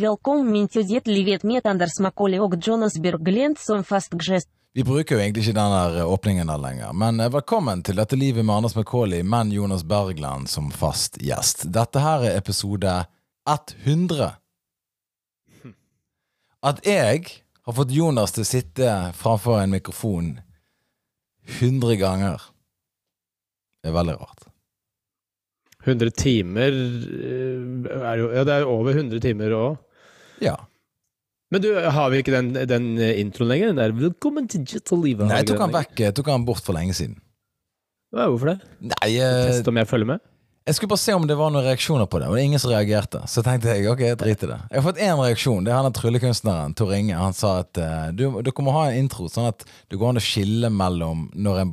Velkommen til ditt livet med Anders Macaulay og Jonas Berglund som fast gest. Vi bruker jo egentlig ikke den der eh, åpningen der lenger, men eh, velkommen til dette livet med Anders McCauley, men Jonas Bergland som fast gjest. Dette her er episode 100. At jeg har fått Jonas til å sitte framfor en mikrofon 100 ganger, er veldig rart. 100 timer eh, er jo Ja, det er jo over 100 timer òg. Ja. Men du, har vi ikke den, den introen lenger? Den der 'Velkommen til Digital Nei, jeg tok han vekk, jeg tok han bort for lenge siden. Ja, hvorfor det? Nei, eh, Test om jeg følger med? jeg skulle bare se om det var noen reaksjoner på det, og det er ingen som reagerte. Så tenkte jeg ok, jeg driter i det. Jeg har fått én reaksjon. Det er han der tryllekunstneren Tor Inge. Han sa at uh, du, du kommer ha en intro, sånn at det går an å skille mellom når en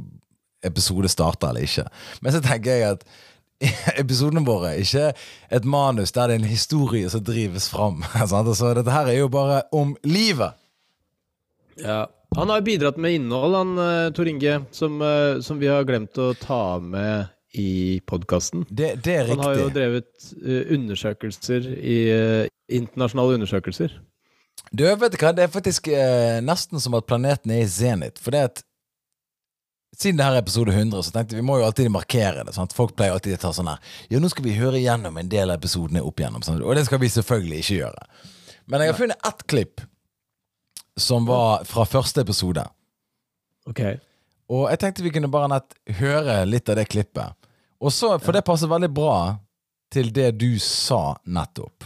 episode starter eller ikke. Men så tenker jeg at episodene våre ikke et manus der det er en historie som drives fram. Så dette her er jo bare om livet. Ja. Han har bidratt med innhold, han eh, Tor Inge, som, eh, som vi har glemt å ta med i podkasten. Det, det er Han har jo drevet eh, undersøkelser i internasjonale undersøkelser. Du, vet du hva? Det er faktisk eh, nesten som at planeten er i zenit. For det at Siden det her er episode 100, så tenkte vi må jo alltid markere det. Sant? Folk pleier alltid å ta sånn her Ja, nå skal vi høre igjennom en del av episodene opp igjennom. Sant? Og det skal vi selvfølgelig ikke gjøre. Men jeg har funnet ett klipp som var fra første episode. Ok. Og jeg tenkte vi kunne bare nett høre litt av det klippet. Og så, For det passer veldig bra til det du sa nettopp.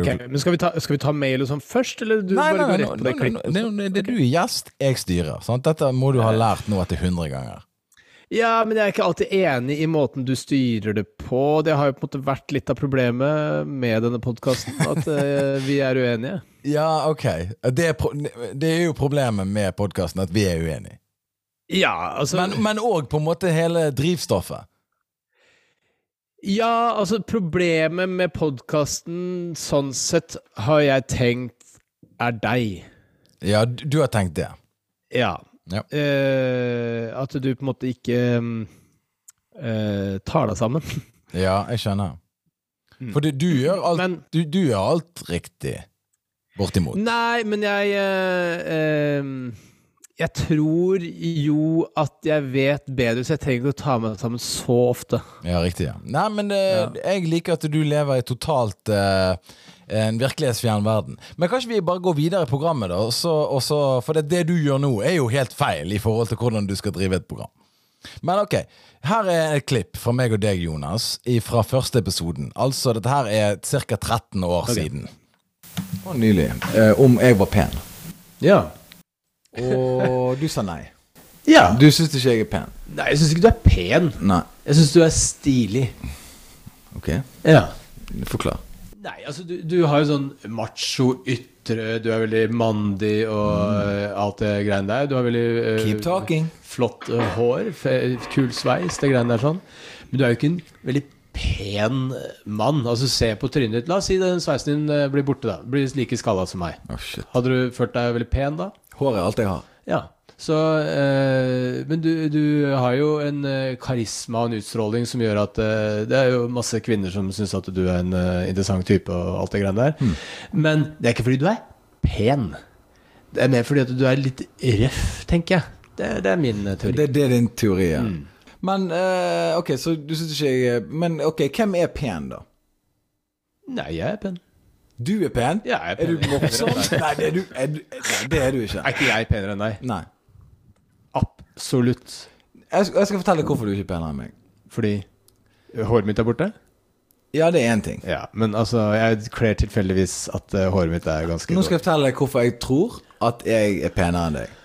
Ok, men skal vi, ta, skal vi ta mail og sånn først, eller du Nei, bare går rett på det nei, nei, nei, nei, det du er gjest, jeg styrer. Sant? Dette må du ha lært nå etter 100 ganger. Ja, men jeg er ikke alltid enig i måten du styrer det på. Det har jo på en måte vært litt av problemet med denne podkasten, at eh, vi er uenige. Ja, ok. Det er, pro det er jo problemet med podkasten, at vi er uenige. Ja, altså Men òg på en måte hele drivstoffet. Ja, altså problemet med podkasten sånn sett har jeg tenkt er deg. Ja, du, har tenkt det. Ja. Ja. Eh, at du på en måte ikke mm, eh, tar deg sammen. Ja, jeg skjønner. For du, du, gjør alt, Men- du, du gjør alt riktig. Bortimot. Nei, men jeg eh, eh, Jeg tror jo at jeg vet bedre, så jeg trenger ikke å ta meg sammen så ofte. Ja, riktig. ja Nei, men eh, jeg liker at du lever i totalt eh, en virkelighetsfjern verden. Men kanskje vi bare går videre i programmet, da? Og så, for det, det du gjør nå, er jo helt feil i forhold til hvordan du skal drive et program. Men ok, her er et klipp fra meg og deg, Jonas, fra første episoden. Altså, dette her er ca. 13 år siden. Og nylig. Eh, om jeg var pen. Ja. Og du sa nei. ja. Du syns ikke jeg er pen? Nei, jeg syns ikke du er pen. Nei. Jeg syns du er stilig. Ok, Ja. forklar. Nei, altså du, du har jo sånn macho ytre, du er veldig mandig og mm. alt det greiene der. Du har veldig uh, Keep talking. flott uh, hår, kul sveis, det greiene der sånn. Men du er jo ikke en veldig pen eh, mann. Altså se på trynet ditt. La oss si den sveisen din blir borte, da. Blir like skalla som meg. Oh, shit. Hadde du følt deg veldig pen da? Hår er alt jeg har. Ja. Så, eh, men du, du har jo en eh, karisma og en utstråling som gjør at eh, Det er jo masse kvinner som syns at du er en eh, interessant type og alt det greiene der. Men det er ikke fordi du er pen. Det er mer fordi at du er litt røff, tenker jeg. Det, det er min eh, teori. Det, det er din teori, ja. Men eh, ok, så du syns ikke jeg Men ok, hvem er pen, da? Nei, jeg er pen. Du er pen? Ja, jeg er Er du morsom? Nei, det er du, er du, nei, det er du ikke. Er ikke jeg penere enn deg? Nei. Absolutt. Jeg skal, jeg skal fortelle hvorfor du ikke er penere enn meg. Fordi håret mitt er borte? Ja, det er én ting. Ja, men altså, jeg kler tilfeldigvis at eh, håret mitt er ganske Nå skal jeg fortelle deg hvorfor jeg tror at jeg er penere enn deg.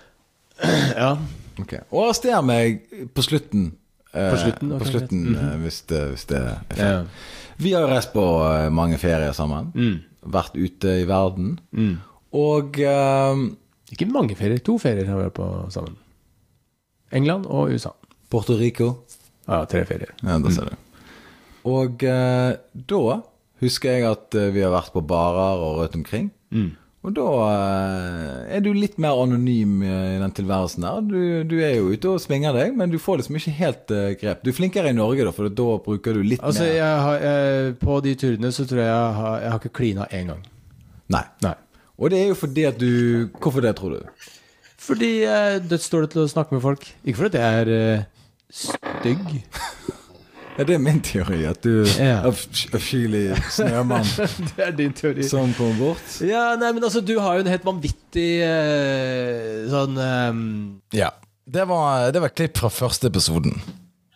Ja. Ok. Og arrester meg på slutten. eh, På slutten, ok, på slutten eh, hvis, det, hvis det er feil. ja. Vi har jo reist på eh, mange ferier sammen. Mm. Vært ute i verden. Og eh, Ikke mange ferier. To ferier har vi vært på sammen. England og USA. Puerto Rico. Ja, tre ferier. Ja, da ser du. Og eh, da husker jeg at eh, vi har vært på barer og rødt omkring. Og da eh, er du litt mer anonym eh, i den tilværelsen der. Du, du er jo ute og svinger deg, men du får liksom ikke helt eh, grep. Du er flinkere i Norge, da, for da bruker du litt Altså, mer jeg har, jeg, på de turene så tror jeg jeg har, jeg har ikke klina én gang. Nei. Nei. Og det er jo fordi at du Hvorfor det, tror du? Fordi jeg er dødsdårlig til å snakke med folk. Ikke fordi jeg er uh, stygg. Ja, det er min teori. At du er avs- avskyelig snømann det er din teori. som kommer bort. Ja, nei, men altså, du har jo en helt vanvittig eh, sånn ehm, Ja. Det var, det var et klipp fra første episoden.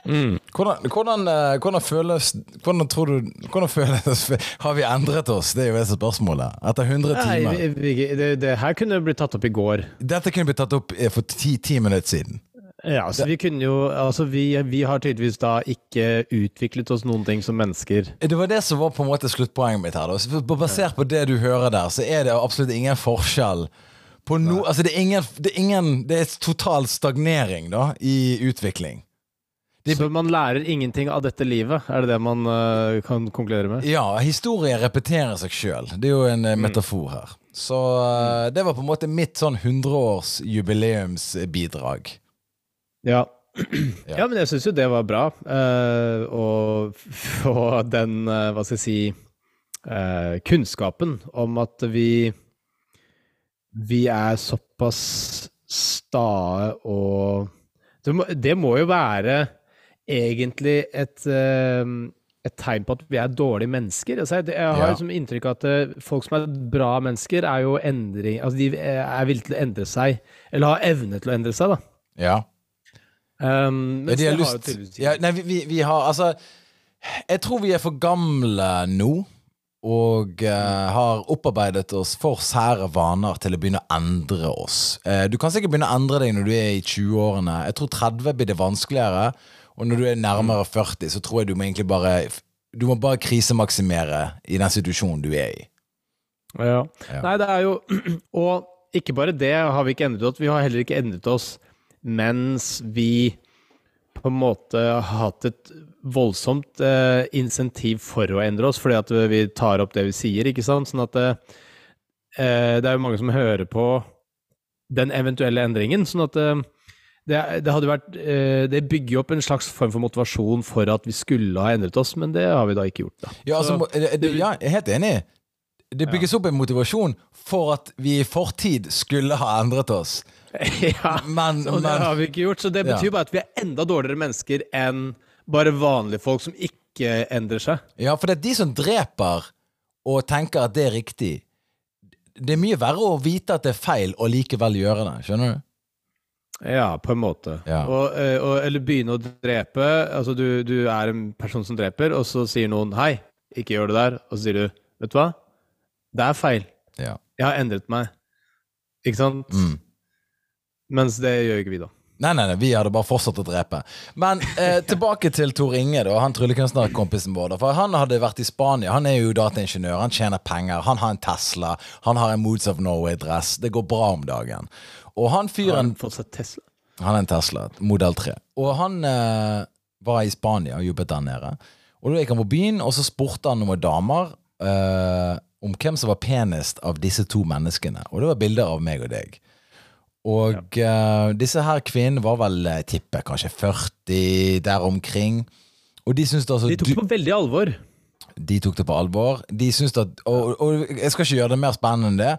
Hvordan, hvordan, eh, hvordan føles Hvordan tror du Hvordan føles Har vi endret oss? Det er jo det som er spørsmålet. Etter 100 Nei, timer. vi, vi, det, det her kunne blitt tatt opp i går. Dette kunne blitt tatt opp eh, for ti, ti minutter siden. Ja, så vi kunne jo Altså, vi, vi har tydeligvis da ikke utviklet oss noen ting som mennesker. Det var det som var på en måte sluttpoenget mitt her. Da. Basert på det du hører der, så er det absolutt ingen forskjell på no, altså det, er ingen, det er ingen Det er total stagnering da i utvikling. Det- Så man lærer ingenting av dette livet, er det det man uh, kan konkludere med? Ja, historien repeterer seg sjøl. Det er jo en eh, metafor her. Så uh, det var på en måte mitt sånn 100-års-jubileumsbidrag. Ja. Ja. ja, men jeg syns jo det var bra. uh, å få den, uh, hva skal jeg si, uh, kunnskapen om at vi Vi er såpass stae og det må, det må jo være egentlig et eh, et tegn på at vi er dårlige mennesker. Altså, jeg, har Ja. liksom inntrykk at folk som er bra mennesker, er jo endring Altså, de er villige til å endre seg, eller har evne til å endre seg, da. Ja. Um, Ja, de har lyst ja, Nei, vi, vi, har altså Jeg tror vi er for gamle nå. Og eh, har opparbeidet oss for sære vaner til å begynne å endre oss. Eh, du kan sikkert begynne å endre deg når du er i 20-årene. Jeg tror 30 blir det vanskeligere. Og når du er nærmere 40, så tror jeg du må egentlig bare Du må bare krisemaksimere i den situasjonen du er i. Ja. Ja. Nei, det er jo Og ikke bare det har vi ikke endret oss, vi har heller ikke endret oss mens vi på en måte har hatt et voldsomt eh, insentiv for å endre oss, fordi at vi tar opp det vi sier, ikke sant? Sånn at eh, det er jo mange som hører på den eventuelle endringen, sånn at eh, det, det hadde vært eh, Det bygger jo opp en slags form for motivasjon for at vi skulle ha endret oss, men det har vi da ikke gjort, da. Ja, altså, Så- det, ja jeg er helt enig. Det bygges opp en motivasjon for at vi i fortid skulle ha endret oss. ja. Men, Og det har vi ikke gjort, så det betyr Ja. bare at vi er enda dårligere mennesker enn bare vanlige folk som ikke endrer seg. Ja, for det er de som dreper og tenker at det er riktig. Det er mye verre å vite at det er feil og likevel gjøre det. Skjønner du? Ja, på en måte. Ja. Og, eh, og, eller begynne å drepe. Altså, du, du er en person som dreper, og så sier noen 'hei, ikke gjør det der', og så sier du 'vet du hva, det er feil. Ja. Jeg har endret meg'. Ikke sant? Mm. Mens det gjør ikke vi, da. Nei, nei, nei, vi hadde bare fortsatt å drepe. Men eh, tilbake til Tor Inge, da, han tryllekunstnerkompisen vår. da, For han hadde vært i Spania. Han er jo dataingeniør, han tjener penger, han har en Tesla, han har en Moods of Norway-dress. Det går bra om dagen. Og han Har fyren han fått seg Tesla? Han er en Tesla, modell 3. Og han eh, var i Spania og jobbet der nede. Og da gikk han på byen, og så spurte han noen damer eh, om hvem som var penest av disse to menneskene. Og det var bilder av meg og deg. Og eh, disse her kvinnene var vel, tippet tipper, kanskje 40 der omkring. Og de syntes altså De tok det på veldig alvor. de tok det på alvor. De syntes at og, og jeg skal ikke gjøre det mer spennende enn det.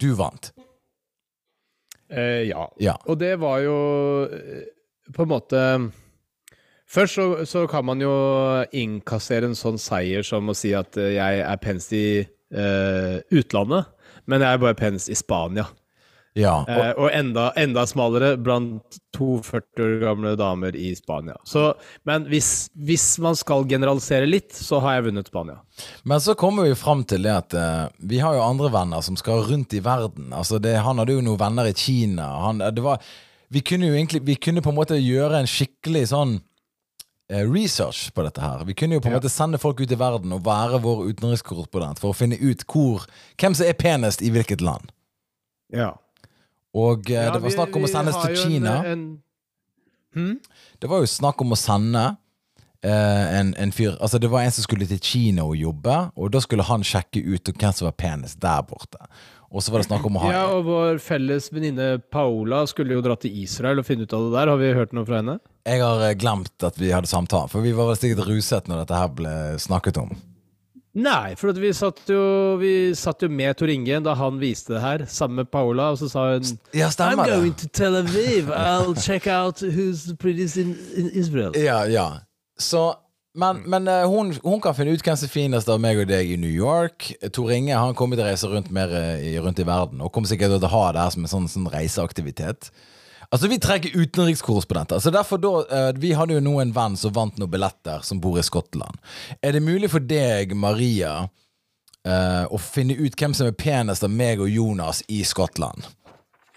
Du vant. Eh, ja. Ja. Og det var jo eh, på en måte Først så, så kan man jo innkassere en sånn seier som å si at eh, jeg er pens i eh, utlandet, men jeg er bare pens i Spania. Ja. Og, Eh, og enda, enda smalere blant to 40 år gamle damer i Spania. Så, men hvis, hvis man skal generalisere litt, så har jeg vunnet Spania. Men så kommer vi fram til det at eh, vi har jo andre venner som skal rundt i verden. Altså det, Han hadde jo noen venner i Kina. Han, det var, vi kunne jo egentlig Vi kunne på en måte gjøre en skikkelig sånn eh, research på dette her. Vi kunne jo på en måte sende folk ut i verden og være vår utenrikskorrespondent for å finne ut hvor, hvem som er penest i hvilket land. Ja. Og eh, det var snakk om å sendes til Kina. En, Hmm? Det var jo snakk om å sende eh, en, en fyr Altså det var en som skulle til Kina og jobbe, og da skulle han sjekke ut hvem som var penest der borte. Og så var det snakk om å ha Ja, og vår felles venninne Paola skulle jo dra til Israel og finne ut av det der. Har vi hørt noe fra henne? Jeg har eh, glemt at vi hadde samtale, for vi var vel sikkert ruset når dette her ble snakket om. Nei, for vi satt, jo, vi satt jo med Tor Inge da han viste det her, sammen med Paola, og så sa hun Ja, I'm going to Tel Aviv. I'll check out who's the prettiest in, in Israel. Ja, ja. Så men, men uh, hun, hun, kan finne ut hvem som er finest av meg og deg i New York. Tor Inge han kommer til å reise rundt mer i, rundt i verden, og kommer sikkert til å ha det her som en sånn, sånn reiseaktivitet. Altså, Vi trekker utenrikskorrespondenter. Så derfor da, uh, Vi hadde jo nå en venn som vant noen billetter, som bor i Skottland. Er det mulig for deg, Maria, uh, å finne ut hvem som er penest av meg og Jonas i Skottland?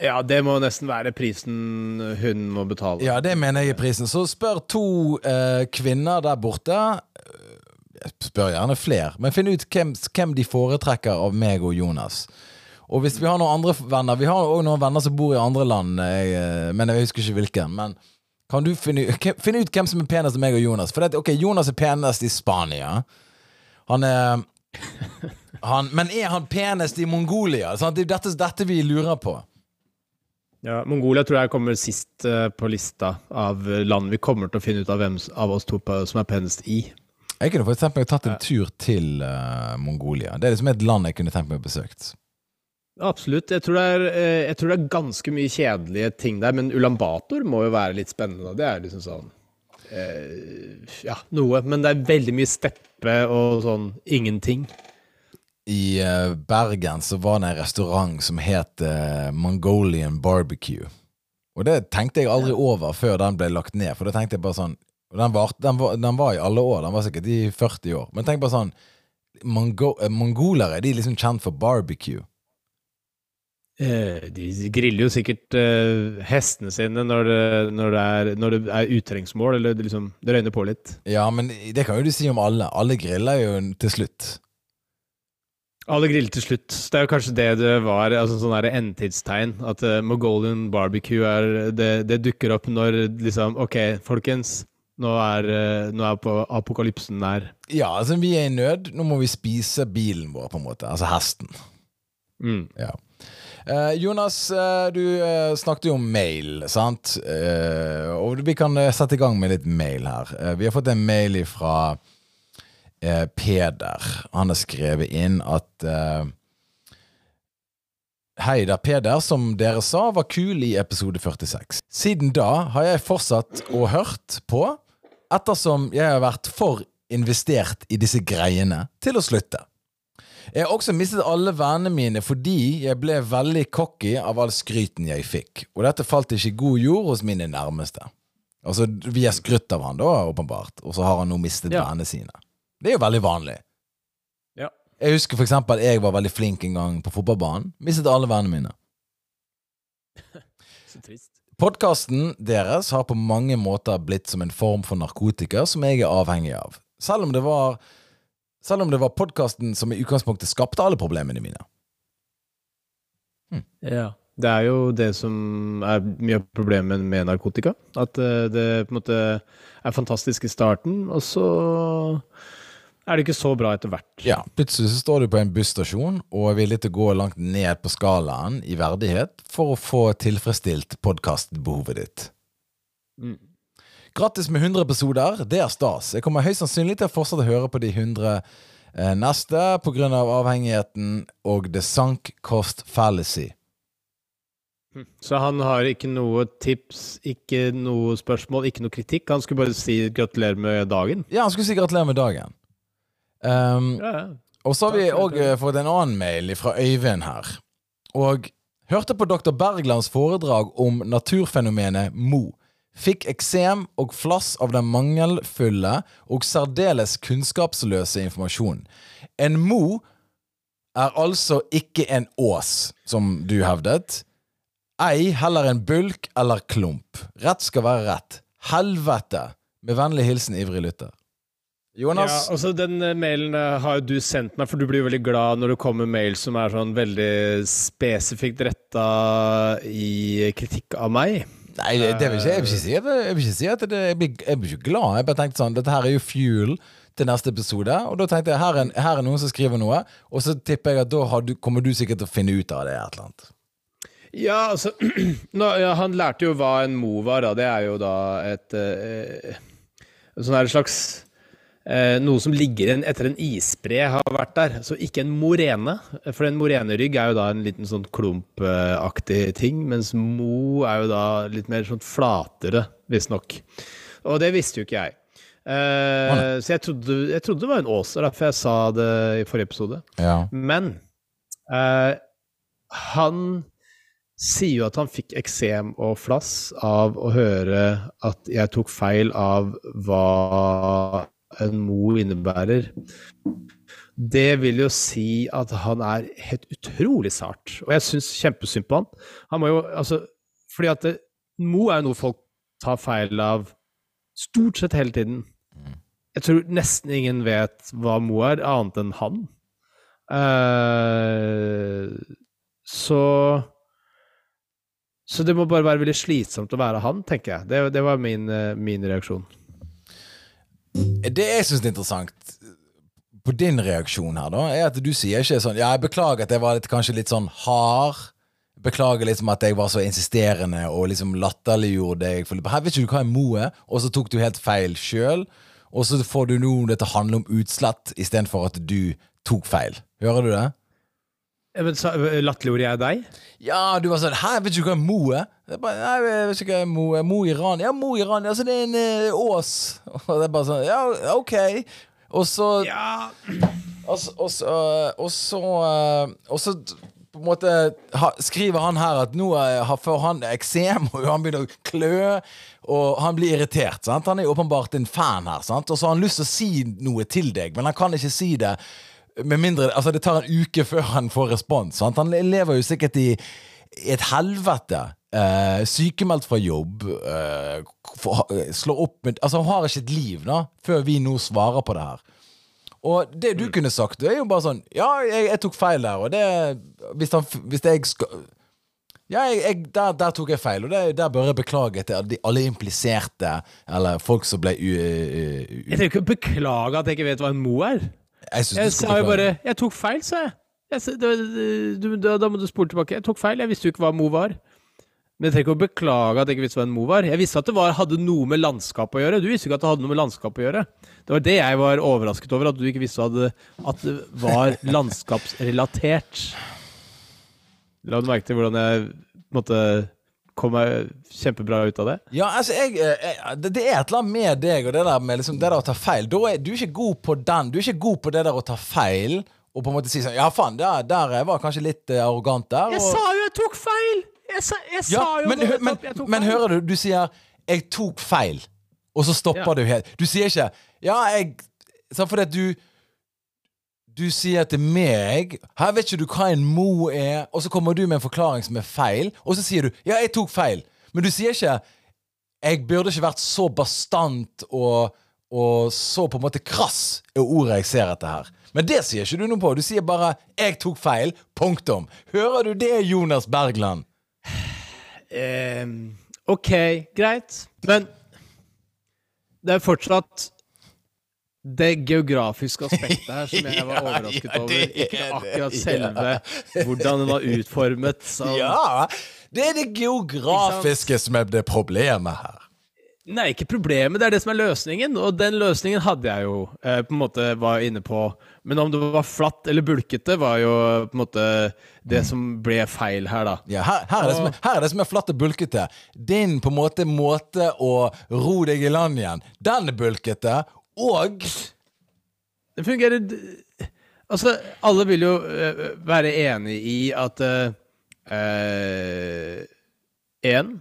Ja, det må nesten være prisen hun må betale. Ja, det mener jeg er prisen. Så spør to uh, kvinner der borte. Jeg spør gjerne flere, men finn ut hvem, hvem de foretrekker av meg og Jonas. Og hvis vi har noen andre venner Vi har òg noen venner som bor i andre land, jeg, eh, men jeg husker ikke hvilken. Men kan du finne, finne, ut hvem som er penest av meg og Jonas? For det, ok, Jonas er penest i Spania. Han er han, Men er han penest i Mongolia? Sant? Det er dette, dette vi lurer på. Ja, Mongolia tror jeg kommer sist uh, på lista av land vi kommer til å finne ut av hvem av oss to som er penest i. Jeg kunne for eksempel tatt en tur til uh, Mongolia. Det er liksom et land jeg kunne tenkt meg besøkt. Absolutt. Jeg tror, er, eh, jeg tror, det er, ganske mye kjedelige ting der, men Ulambator må jo være litt spennende. Det er liksom sånn eh, Ja, noe. Men det er veldig mye steppe og sånn ingenting. I uh, Bergen så var det en restaurant som het uh, Mongolian Barbecue. Og det tenkte jeg aldri over før den ble lagt ned, for da tenkte jeg bare sånn den var, den, var, den var, i alle år, den var sikkert i 40 år. Men tenk bare sånn Mongo, Mongolere de er liksom kjent for barbecue. Eh, de griller jo sikkert uh, hestene sine når det, når det, er, når det er utrengsmål, eller det, liksom, det røyner på litt. Ja, men det kan jo du si om alle. Alle griller jo til slutt. Alle griller til slutt. Det er jo kanskje det det var, altså sånn endetidstegn. At uh, Mongolian barbecue er det, det, dukker opp når liksom Ok, folkens. Nå er, uh, nå er på apokalypsen nær. Ja, altså vi er i nød. Nå må vi spise bilen vår, på en måte. Altså hesten. Mm. Ja. Uh, Jonas, uh, du uh, snakket jo om mail, sant? og vi kan sette i gang med litt mail her. vi har fått en mail fra Peder. Han har skrevet inn at Hei, det er Peder, som dere sa var kul i episode 46. Siden da har jeg fortsatt og hørt på, ettersom jeg har vært for investert i disse greiene til å slutte. Jeg har også mistet alle vennene mine fordi jeg ble veldig cocky av all skryten jeg fikk, og dette falt ikke i god jord hos mine nærmeste. Altså, Vi har skrytt av han da, åpenbart, og så har han nå mistet ja. vennene sine. Det er jo veldig vanlig. Ja. Jeg husker for eksempel at jeg var veldig flink en gang på fotballbanen. Mistet alle vennene mine. så trist. Podkasten deres har på mange måter blitt som en form for narkotika som jeg er avhengig av. Selv om det var selv om det var podkasten som i utgangspunktet skapte alle problemene mine. Hm. Ja. Det er jo det som er mye av problemet med narkotika. At eh, det på en måte er fantastisk i starten, og så er det ikke så bra etter hvert. Ja, plutselig så står du på en busstasjon og er villig til å gå langt ned på skalaen i verdighet for å få tilfredsstilt podkastbehovet ditt. Mm. Grattis med 100 episoder. Det er stas. Jeg kommer høyst sannsynlig til å fortsette å høre på de 100 eh, neste pga. Av avhengigheten og the sunk cost fallacy. Hm. Så han har ikke noe tips, ikke noe spørsmål, ikke noe kritikk? Han skulle bare si gratulerer med dagen? Ja, han skulle si gratulerer med dagen. Um, ja, ja. Og så har vi òg fått en annen mail fra Øyvind her. Og hørte på dr. Berglands foredrag om naturfenomenet Mo fikk eksem og flass av den mangelfulle og særdeles kunnskapsløse informasjonen. En mo er altså ikke en ås, som du hevdet. Ei heller en bulk eller klump. Rett skal være rett. Helvete! Med vennlig hilsen ivrig lytter. Jonas? Ja, altså Den uh, mailen uh, har jo du sendt meg, for du blir veldig glad når det kommer mail som er sånn veldig spesifikt retta i kritikk av meg. Nei, det, vil ikke, jeg vil ikke si at, jeg vil ikke, si at det, jeg, blir, jeg blir ikke glad. Jeg bare tenkte sånn Dette her er jo fuel til neste episode. Og da tenkte jeg her er, her er noen som skriver noe, og så tipper jeg at da du, kommer du sikkert til å finne ut av det. et eller annet ja, altså nå, ja, Han lærte jo hva en mo var. Da. Det er jo da et eh, Sånn her slags eh, noe som ligger etter en isbre har vært der. Så ikke en morene, for en morenerygg er jo da en liten sånn klumpaktig ting, mens mo er jo da litt mer sånn flatere, visstnok. Og det visste jo ikke jeg. Eh, så jeg trodde, jeg trodde, det var en åser, derfor jeg sa det i forrige episode. Ja. Men eh, han sier jo at han fikk eksem og flass av å høre at jeg tok feil av hva en mo innebærer. Det vil jo si at han er helt utrolig sart. Og jeg syns kjempesynd på han. Han må jo, altså, fordi at det, mo er jo noe folk tar feil av stort sett hele tiden. Jeg tror nesten ingen vet hva mo er, annet enn han. Uh, så Så det må bare være veldig slitsomt å være han, tenker jeg. Det, det var min, uh, min, reaksjon. Det jeg syns er interessant på din reaksjon her, da, er at du sier ikke sånn Ja, jeg beklager at jeg var litt, kanskje litt sånn hard. Beklager liksom at jeg var så insisterende og liksom latterliggjorde deg. Her vet ikke du hva er mo er, og så tok du helt feil sjøl. Og så får du nå dette handle om utslett istedenfor at du tok feil. Hører du det? Men Latterliggjorde jeg deg? Ja, du var sånn Hæ, vet du ikke hva en mo er? Bare, nei, jeg vet ikke hva Mo. Mo i Iran. Ja, Mo i Iran. Altså, det er en eh, ås. Og det er bare sånn Ja, OK. Og så Ja. Og så, og så, og så, og så på en måte ha, skriver han her at nå har får han eksem, og han begynner å klø, og han blir irritert. Sant? Han er åpenbart en fan her, sant? og så har han lyst til å si noe til deg, men han kan ikke si det. Med mindre, altså Det tar en uke før han får respons. Sant? Han lever jo sikkert i, i et helvete. Eh, sykemeldt fra jobb. Uh, for, slår opp med Altså Han har ikke et liv da før vi nå svarer på det her. Og det du mm. kunne sagt, det er jo bare sånn Ja, jeg, jeg tok feil der, og det Hvis, han, hvis jeg skal Ja, jeg, jeg, der, der, tok jeg feil, og det, der bør jeg beklage til alle impliserte, eller folk som ble u... u, u jeg trenger ikke å beklage at jeg ikke vet hva en mo er. Jeg, jeg sa jo bare 'Jeg tok feil', sa jeg da, da, da må du spole tilbake. Jeg tok feil. Jeg visste jo ikke hva mo var. Men jeg trenger ikke å beklage at jeg ikke visste hva en mo var. Jeg visste at det var, hadde noe med landskap å gjøre. Du visste ikke at det hadde noe med landskap å gjøre. Det var det jeg var overrasket over, at du ikke visste at det var landskapsrelatert. La du merke til hvordan jeg måtte kom meg kjempebra ut av det? Ja, altså, jeg, jeg, det, det, er et eller annet med deg og det der med liksom, det der å ta feil. Er, du er ikke god på den. Du er ikke god på det der å ta feil og på en måte si sånn Ja, faen, der, der jeg var kanskje litt uh, arrogant der. Og... Jeg sa jo jeg tok feil! Jeg sa, jeg ja, sa jo men, det, men, jeg men hører du, du sier 'jeg tok feil', og så stopper ja. du helt. Du sier ikke 'ja, jeg' sånn fordi at du du sier til meg 'Her vet ikke du hva en mo er', og så kommer du med en forklaring som er feil, og så sier du 'Ja, jeg tok feil', men du sier ikke 'Jeg burde ikke vært så bastant og, og så på en måte krass', er ordet jeg ser etter her. Men det sier ikke du noe på. Du sier bare 'jeg tok feil'. Punktum. Hører du det, Jonas Bergland? Eh, OK, greit. Men det er fortsatt det geografiske aspektet her som jeg var overrasket ja, ja, over. Ikke akkurat selve hvordan den var utformet. Så. Ja, det er det geografiske som er det problemet her. Nei, ikke problemet, det er det som er løsningen. Og den løsningen hadde jeg jo eh, på en måte var inne på. Men om det var flatt eller bulkete, var jo på en måte det mm. som ble feil her, da. Ja, her, her, er det som er, her er det som er flatt og bulkete. Din på en måte måte å ro deg i land igjen, den er bulkete. Og Det fungerer Altså, alle vil jo uh, være enig i at Én uh, uh,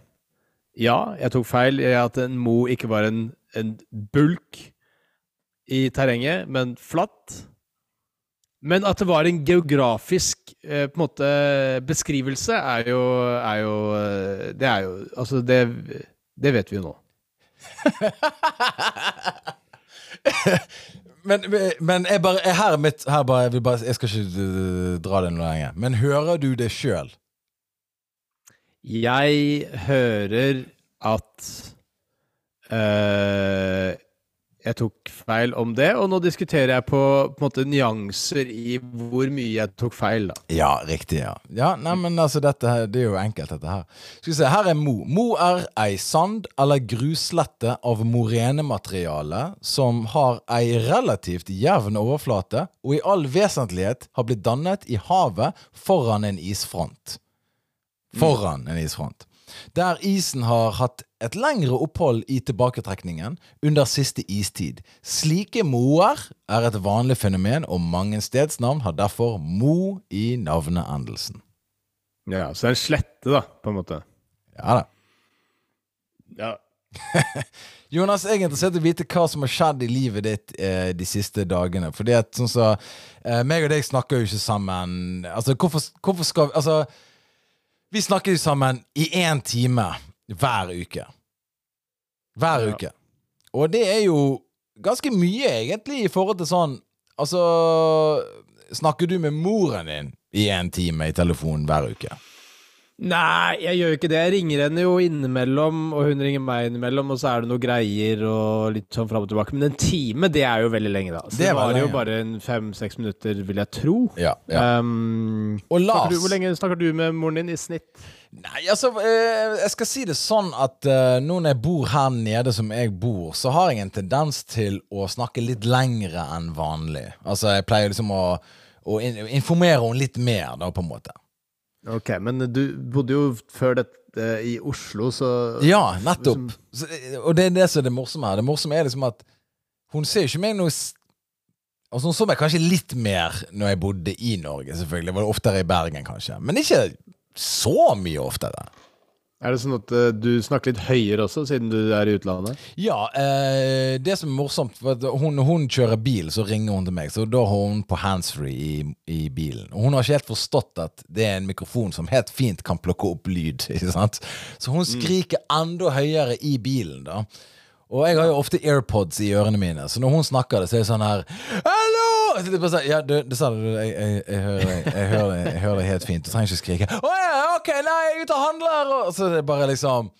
Ja, jeg tok feil i at en mo ikke var en, en bulk i terrenget, men flatt. Men at det var en geografisk eh, på en måte beskrivelse, er jo, er jo Det er jo Altså, det, det vet vi jo nå. men, men jeg bare, jeg her, mitt, her bare, jeg, bare, jeg, skal ikke uh, dra det noe lenger. Men hører du det sjøl? Jeg hører at uh, jeg tok feil om det, og nå diskuterer jeg på, på måte nyanser i hvor mye jeg tok feil, da. Ja, riktig, ja. Ja, nei, altså, dette her, det er jo enkelt, dette her. Skal vi se, her er Mo. Mo er ei sand- eller gruslette av morenemateriale som har ei relativt jevn overflate, og i all vesentlighet har blitt dannet i havet foran en isfront. Foran en isfront. Der isen har hatt et lengre opphold i tilbaketrekningen under siste istid. Slike moer er et vanlig fenomen, og mange stedsnavn har derfor mo i navneendelsen. Ja, Så det er en slette, da, på en måte. Ja da. Ja. Jonas, jeg er interessert i å vite hva som har skjedd i livet ditt eh, de siste dagene. Fordi at sånn så eh, meg og deg snakker jo ikke sammen Altså, hvorfor, hvorfor skal vi Altså, vi snakker sammen i én time hver uke. Hver Ja. uke. Og det er jo ganske mye, egentlig, i forhold til sånn Altså Snakker du med moren din i én time i telefonen hver uke? Nei, jeg gjør jo ikke det. Jeg ringer henne jo innimellom, og hun ringer meg innimellom, og så er det noe greier og litt sånn fram og tilbake. Men en time, det er jo veldig lenge, da. Så Det det, var, var jo bare fem-seks minutter, vil jeg tro. Ja. ja. Um, Og Lars du, hvor lenge snakker du med moren din i snitt? Nei, altså, eh, jeg skal si det sånn at eh, nå når jeg bor her nede som jeg bor, så har jeg en tendens til å snakke litt lengre enn vanlig. Altså, jeg pleier liksom å, å informere henne litt mer, da, på en måte. Ok, men du bodde jo før dette i Oslo, så Ja, nettopp. Så, eh, og det er det som er det morsomme her. Det morsomme er liksom at hun ser jo ikke meg noe Altså Hun så meg kanskje litt mer når jeg bodde i Norge, selvfølgelig. Det var oftere i Bergen, kanskje. Men ikke så mye oftere. Er det sånn at uh, du snakker litt høyere også, siden du er i utlandet? Ja, Uh, det som er morsomt for hun, hun kjører bil, så ringer hun til meg. Så da har hun på handsfree i, i bilen. Og hun har ikke helt forstått at det er en mikrofon som helt fint kan plukke opp lyd. Ikke sant? Så hun skriker enda høyere i bilen, da. Og jeg har jo ofte AirPods i ørene mine, så når hun snakker det, så er det sånn her Hallo! Det bare ja, du, det sa du. Jeg, jeg, jeg, hører deg, jeg, hører deg, jeg hører deg helt fint. Du trenger ikke skrike. Å ja, ok, nei, jeg er ute og handler! Og så er det bare liksom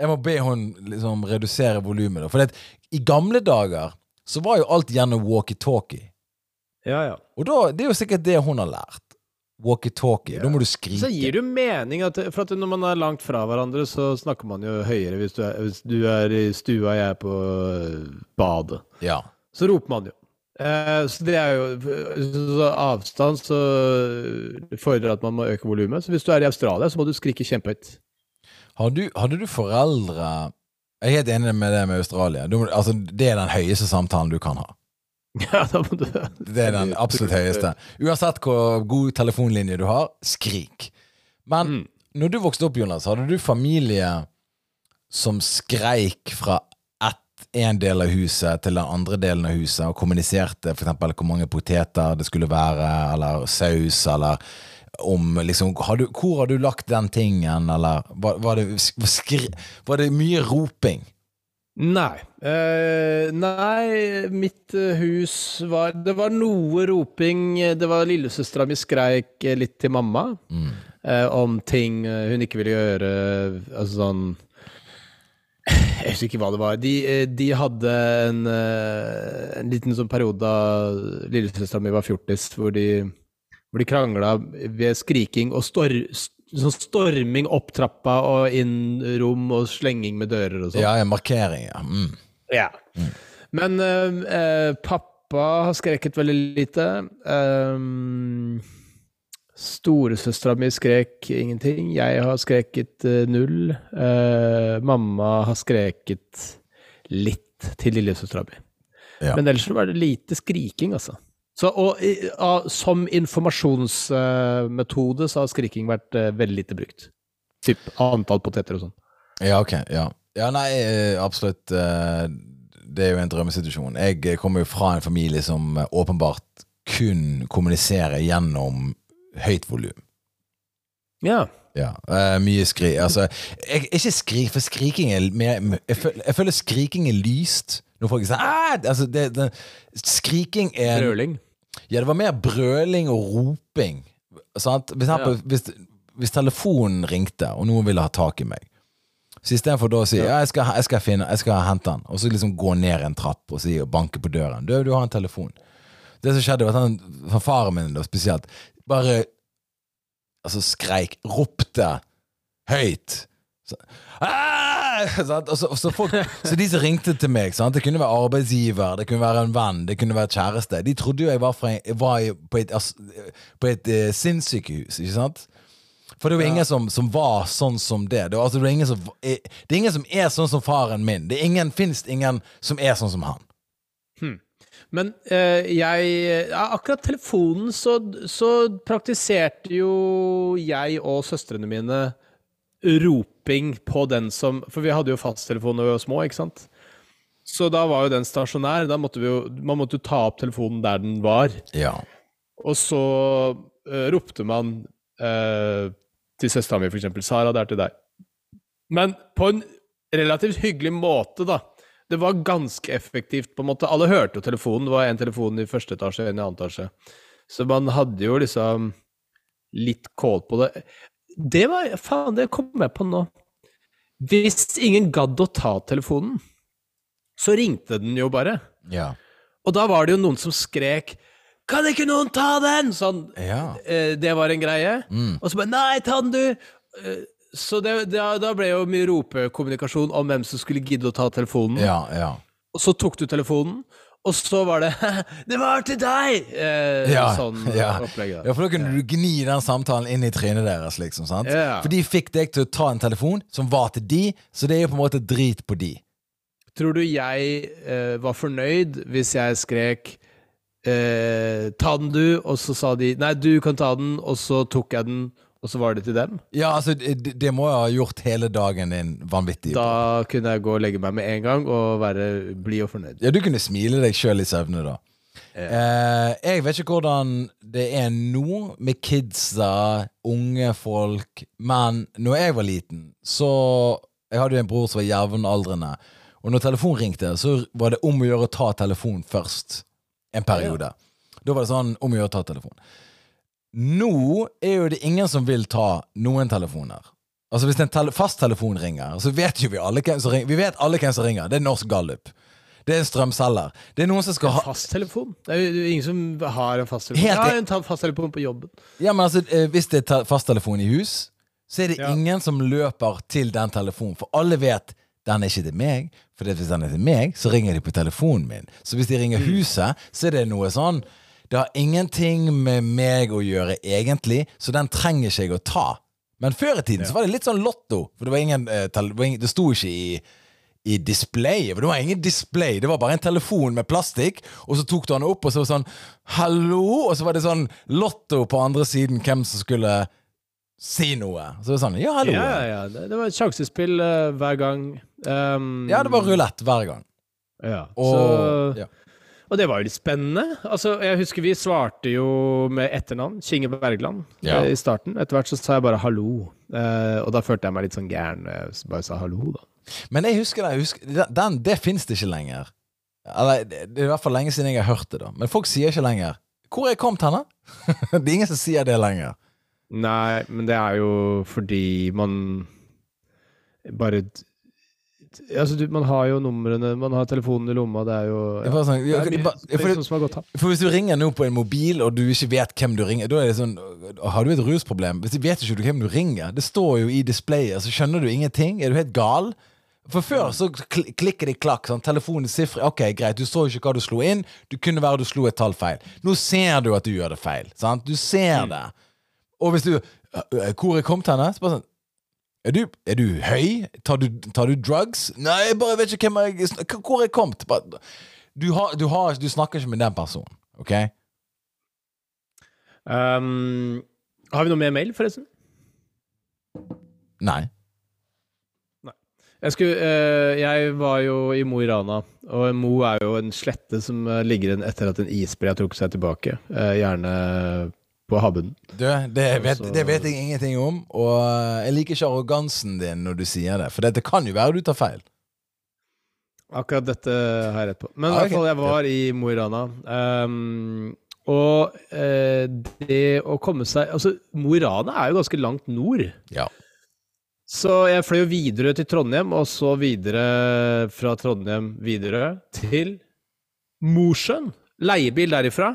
jeg må be hun liksom redusere volumet. For det, i gamle dager så var jo alt gjennom walkietalkie. Ja, ja. Og da, det er jo sikkert det hun har lært. Walkietalkie. Da må du skrike. Så gir det jo mening at For at når man er langt fra hverandre, så snakker man jo høyere hvis du er, hvis du er i stua, jeg er på øh, badet. Ja. Så roper man jo. Eh, så det er jo så Avstand så fordrer at man må øke volumet. Så hvis du er i Australia, så må du skrike kjempehøyt. Har hadde du foreldre Jeg er helt enig med det med Australia. Du, altså, det er den høyeste samtalen du kan ha. Ja, da må du Det er den absolutt høyeste. Uansett hvor god telefonlinje du har, skrik. Men Mm. når du vokste opp, Jonas, hadde du familie som skreik fra en del av huset til den andre delen av huset, og kommuniserte f.eks. hvor mange poteter det skulle være, eller saus, eller om liksom har du, Hvor har du lagt den tingen, eller var, var, det, skri, var det mye roping? Nei. Eh, nei, mitt eh, hus var Det var noe roping. Det var lillesøstera mi skreik eh, litt til mamma Mm. eh, om ting eh, hun ikke ville gjøre. Altså sånn Jeg husker ikke hva det var. De, eh, de hadde en, eh, en liten sånn periode da lillesøstera mi var fjortis, hvor de, hvor de krangla ved skriking og stor, sånn storming opp trappa og inn rom og slenging med dører og sånn. Ja, en markering, ja. Mm. Ja. Men eh, eh, pappa har skreket veldig lite. Um, Storesøstera mi skrek ingenting. Jeg har skreket eh, null. Uh, mamma har skreket litt til lillesøstera mi. Ja. Men ellers var det lite skriking, altså. Så, og i- som informasjonsmetode så har skriking vært eh, veldig lite brukt. Typ antall poteter og sånn. Ja, ok. Ja, ja nei, absolutt. Det er jo en drømmesituasjon. Jeg kommer jo fra en familie som åpenbart kun kommuniserer gjennom høyt volum. Ja. Ja, Uh, mye skrik Altså, jeg, ikke skrik, for skriking er mer jeg, føl- jeg føler skriking er lyst. Når folk sier altså, det, det, Skriking er Brøling. Ja, det var mer brøling og roping. Sant? Hvis, ja. hvis, hvis telefonen ringte, og noen ville ha tak i meg, Så istedenfor da å si ja, jeg, skal, jeg, skal finne, jeg skal hente han, og så liksom gå ned en trapp og si og banke på døren. Du, du har en telefon. Det som skjedde, var at han, faren min da spesielt bare altså skreik, ropte høyt. Så. Og så, og så, folk, så de som ringte til meg, sant? det kunne være arbeidsgiver, det kunne være en venn, det kunne være kjæreste. De trodde jo jeg var, fra, var på et, på et uh, sinnssykehus, ikke sant? For det er jo ingen som, som, var sånn som det. Det er, altså, det, er ingen som, er, det er ingen som er sånn som faren min. Det er ingen, finnes ingen som er sånn som han. Men eh, jeg ja, Akkurat telefonen så, så, praktiserte jo jeg og søstrene mine roping på den som For vi hadde jo fasttelefon da vi var små, ikke sant? Så da var jo den stasjonær. Da måtte vi jo, man måtte jo ta opp telefonen der den var. Ja. Og så uh, ropte man uh, til søstera mi, f.eks. 'Sara, det er til deg'. Men på en relativt hyggelig måte, da. Det var ganske effektivt, på en måte. Alle hørte jo telefonen. Det var en telefon i første etasje, en i annen etasje. Så man hadde jo liksom litt kål på det. Det var Faen, det kom jeg på nå. Hvis ingen gadd å ta telefonen, så ringte den jo bare. Ja. Og da var det jo noen som skrek 'Kan ikke noen ta den?' Sånn. Ja. Eh, det var en greie. Mm. Og så bare 'Nei, ta den, du!' Eh, så det, da, da, ble jo mye ropekommunikasjon om hvem som skulle gidde å ta telefonen. Ja, ja. Og så tok du telefonen, og så var det 'Det var til deg!' Eh, ja, sånn ja. opplegg. Ja, for da kunne du gni den samtalen inn i trynet deres, liksom. sant? Ja. For de fikk deg til å ta en telefon som var til de, så det er jo på en måte drit på de. Tror du jeg eh, var fornøyd hvis jeg skrek eh, 'ta den, du', og så sa de 'nei, du kan ta den', og så tok jeg den, og så var det til dem? Ja, altså, det, det må ha gjort hele dagen din vanvittig. Da kunne jeg gå og legge meg med en gang og være blid og fornøyd. Ja, du kunne smile deg sjøl i søvne, da. Ja. Eh, jeg vet ikke hvordan det er nå med kidsa, unge folk, men når jeg var liten, så Jeg hadde jo en bror som var jevnaldrende, og når telefonen ringte, så var det om å gjøre å ta telefonen først. En periode. Da var det sånn om å gjøre å ta telefonen. Nå er jo det ingen som vil ta noen telefoner. Altså Hvis en tele fasttelefon ringer, så vet jo vi alle hvem som ringer. Vi vet alle hvem som ringer. Det er Norsk Gallup. Det er en strømselger. Det er noen som skal ha Fasttelefon? Det er jo ingen som har en fasttelefon. Helt har en fasttelefon på jobben. Ja, men altså, eh, Hvis det er te- fasttelefon i hus, så er det Ja. ingen som løper til den telefonen. For alle vet den er ikke til meg. For hvis den er til meg, så ringer de på telefonen min. Så hvis de ringer huset, så er det noe sånn Det har ingenting med meg å gjøre, egentlig, så den trenger ikke jeg å ta. Men før i tiden så var det litt sånn lotto. For det var ingen, eh, det, sto ikke i i displayet. For det var ingen display, det var bare en telefon med plastikk. Og så tok du den opp, og så var det sånn 'hallo', og så var det sånn lotto på andre siden hvem som skulle si noe. Så det var sånn 'ja, hallo'. Ja, Ja, ja, det, var et sjansespill uh, hver gang. Um, det var rulett hver gang. Ja. Og, så, ja. Og det var jo litt spennende. Altså, jeg husker vi svarte jo med etternavn, Kinge Bergland, Ja. eh, i starten. Etter hvert så sa jeg bare 'hallo', uh, og da følte jeg meg litt sånn gæren. når Jeg bare sa 'hallo', da. Men jeg husker det, jeg husker, den, det fins det ikke lenger. Eller, det det er i hvert fall lenge siden jeg har hørt det, da. Men folk sier ikke lenger 'Hvor er jeg kommet henne?' det er ingen som sier det lenger. Nei, men det er jo fordi man bare Altså, du, man har jo numrene, man har telefonen i lomma, det er jo det er for som har gått tapt. For hvis du ringer nå på en mobil, og du ikke vet hvem du ringer, da er det sånn Har du et rusproblem? Hvis du vet ikke du hvem du ringer, det står jo i displayet, så skjønner du ingenting. Er du helt gal? For før så kl klikker det klakk. Sånn, telefonen sifre. Ok, greit, du så ikke hva du slo inn. Du kunne være du slo et tall feil. Nå ser du at du gjør det feil. Sant? Du ser det. Og hvis du «Øh, Hvor er kommet henne? Så bare sånn er du, er du høy? Tar du, tar du drugs? Nei, jeg bare vet ikke hvem jeg Hvor er jeg kommet? Du, har, du, har, du snakker ikke med den personen, OK? Um, har vi noe mer mail, forresten? Nei. Jeg, skulle, uh, jeg var jo i Mo i Rana, og Mo er jo en slette som eh, ligger etter at en isbre har trukket seg tilbake. Uh, gjerne på havbunnen. Du, det vet, det vet jeg ingenting om, og jeg liker ikke arrogansen din når du sier det, for det kan jo være du tar feil. Akkurat dette har jeg rett på. Men i Ah, hvert fall, jeg var i Mo i Rana. Um, og eh, det å komme seg Altså, Mo i Rana er jo ganske langt nord. Ja. Så jeg fløy jo videre til Trondheim, og så videre fra Trondheim videre til Mosjøen. Leiebil derifra.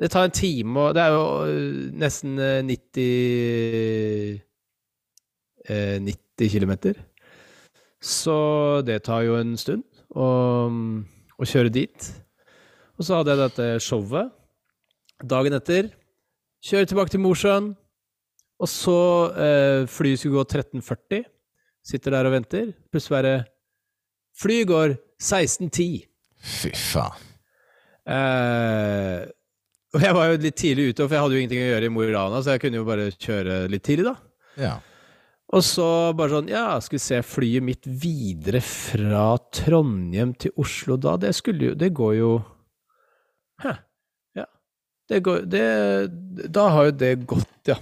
Det tar en time, og det er jo øh, nesten øh, 90 eh, 90 km. Så det tar jo en stund å, å kjøre dit. Og så hadde jeg dette showet. Dagen etter kjøre tilbake til Mosjøen. Og så eh, flyet skulle gå 13.40. Sitter der og venter. Plutselig bare Flyet går 16.10. Fy faen. Eh, og jeg var jo litt tidlig ute, for jeg hadde jo ingenting å gjøre i Mo i Rana, så jeg kunne jo bare kjøre litt tidlig, da. Ja. Og så bare sånn Ja, skal vi se flyet mitt videre fra Trondheim til Oslo da? Det skulle jo Det går jo Hæ. Ja. Det går det, Da har jo det gått, ja.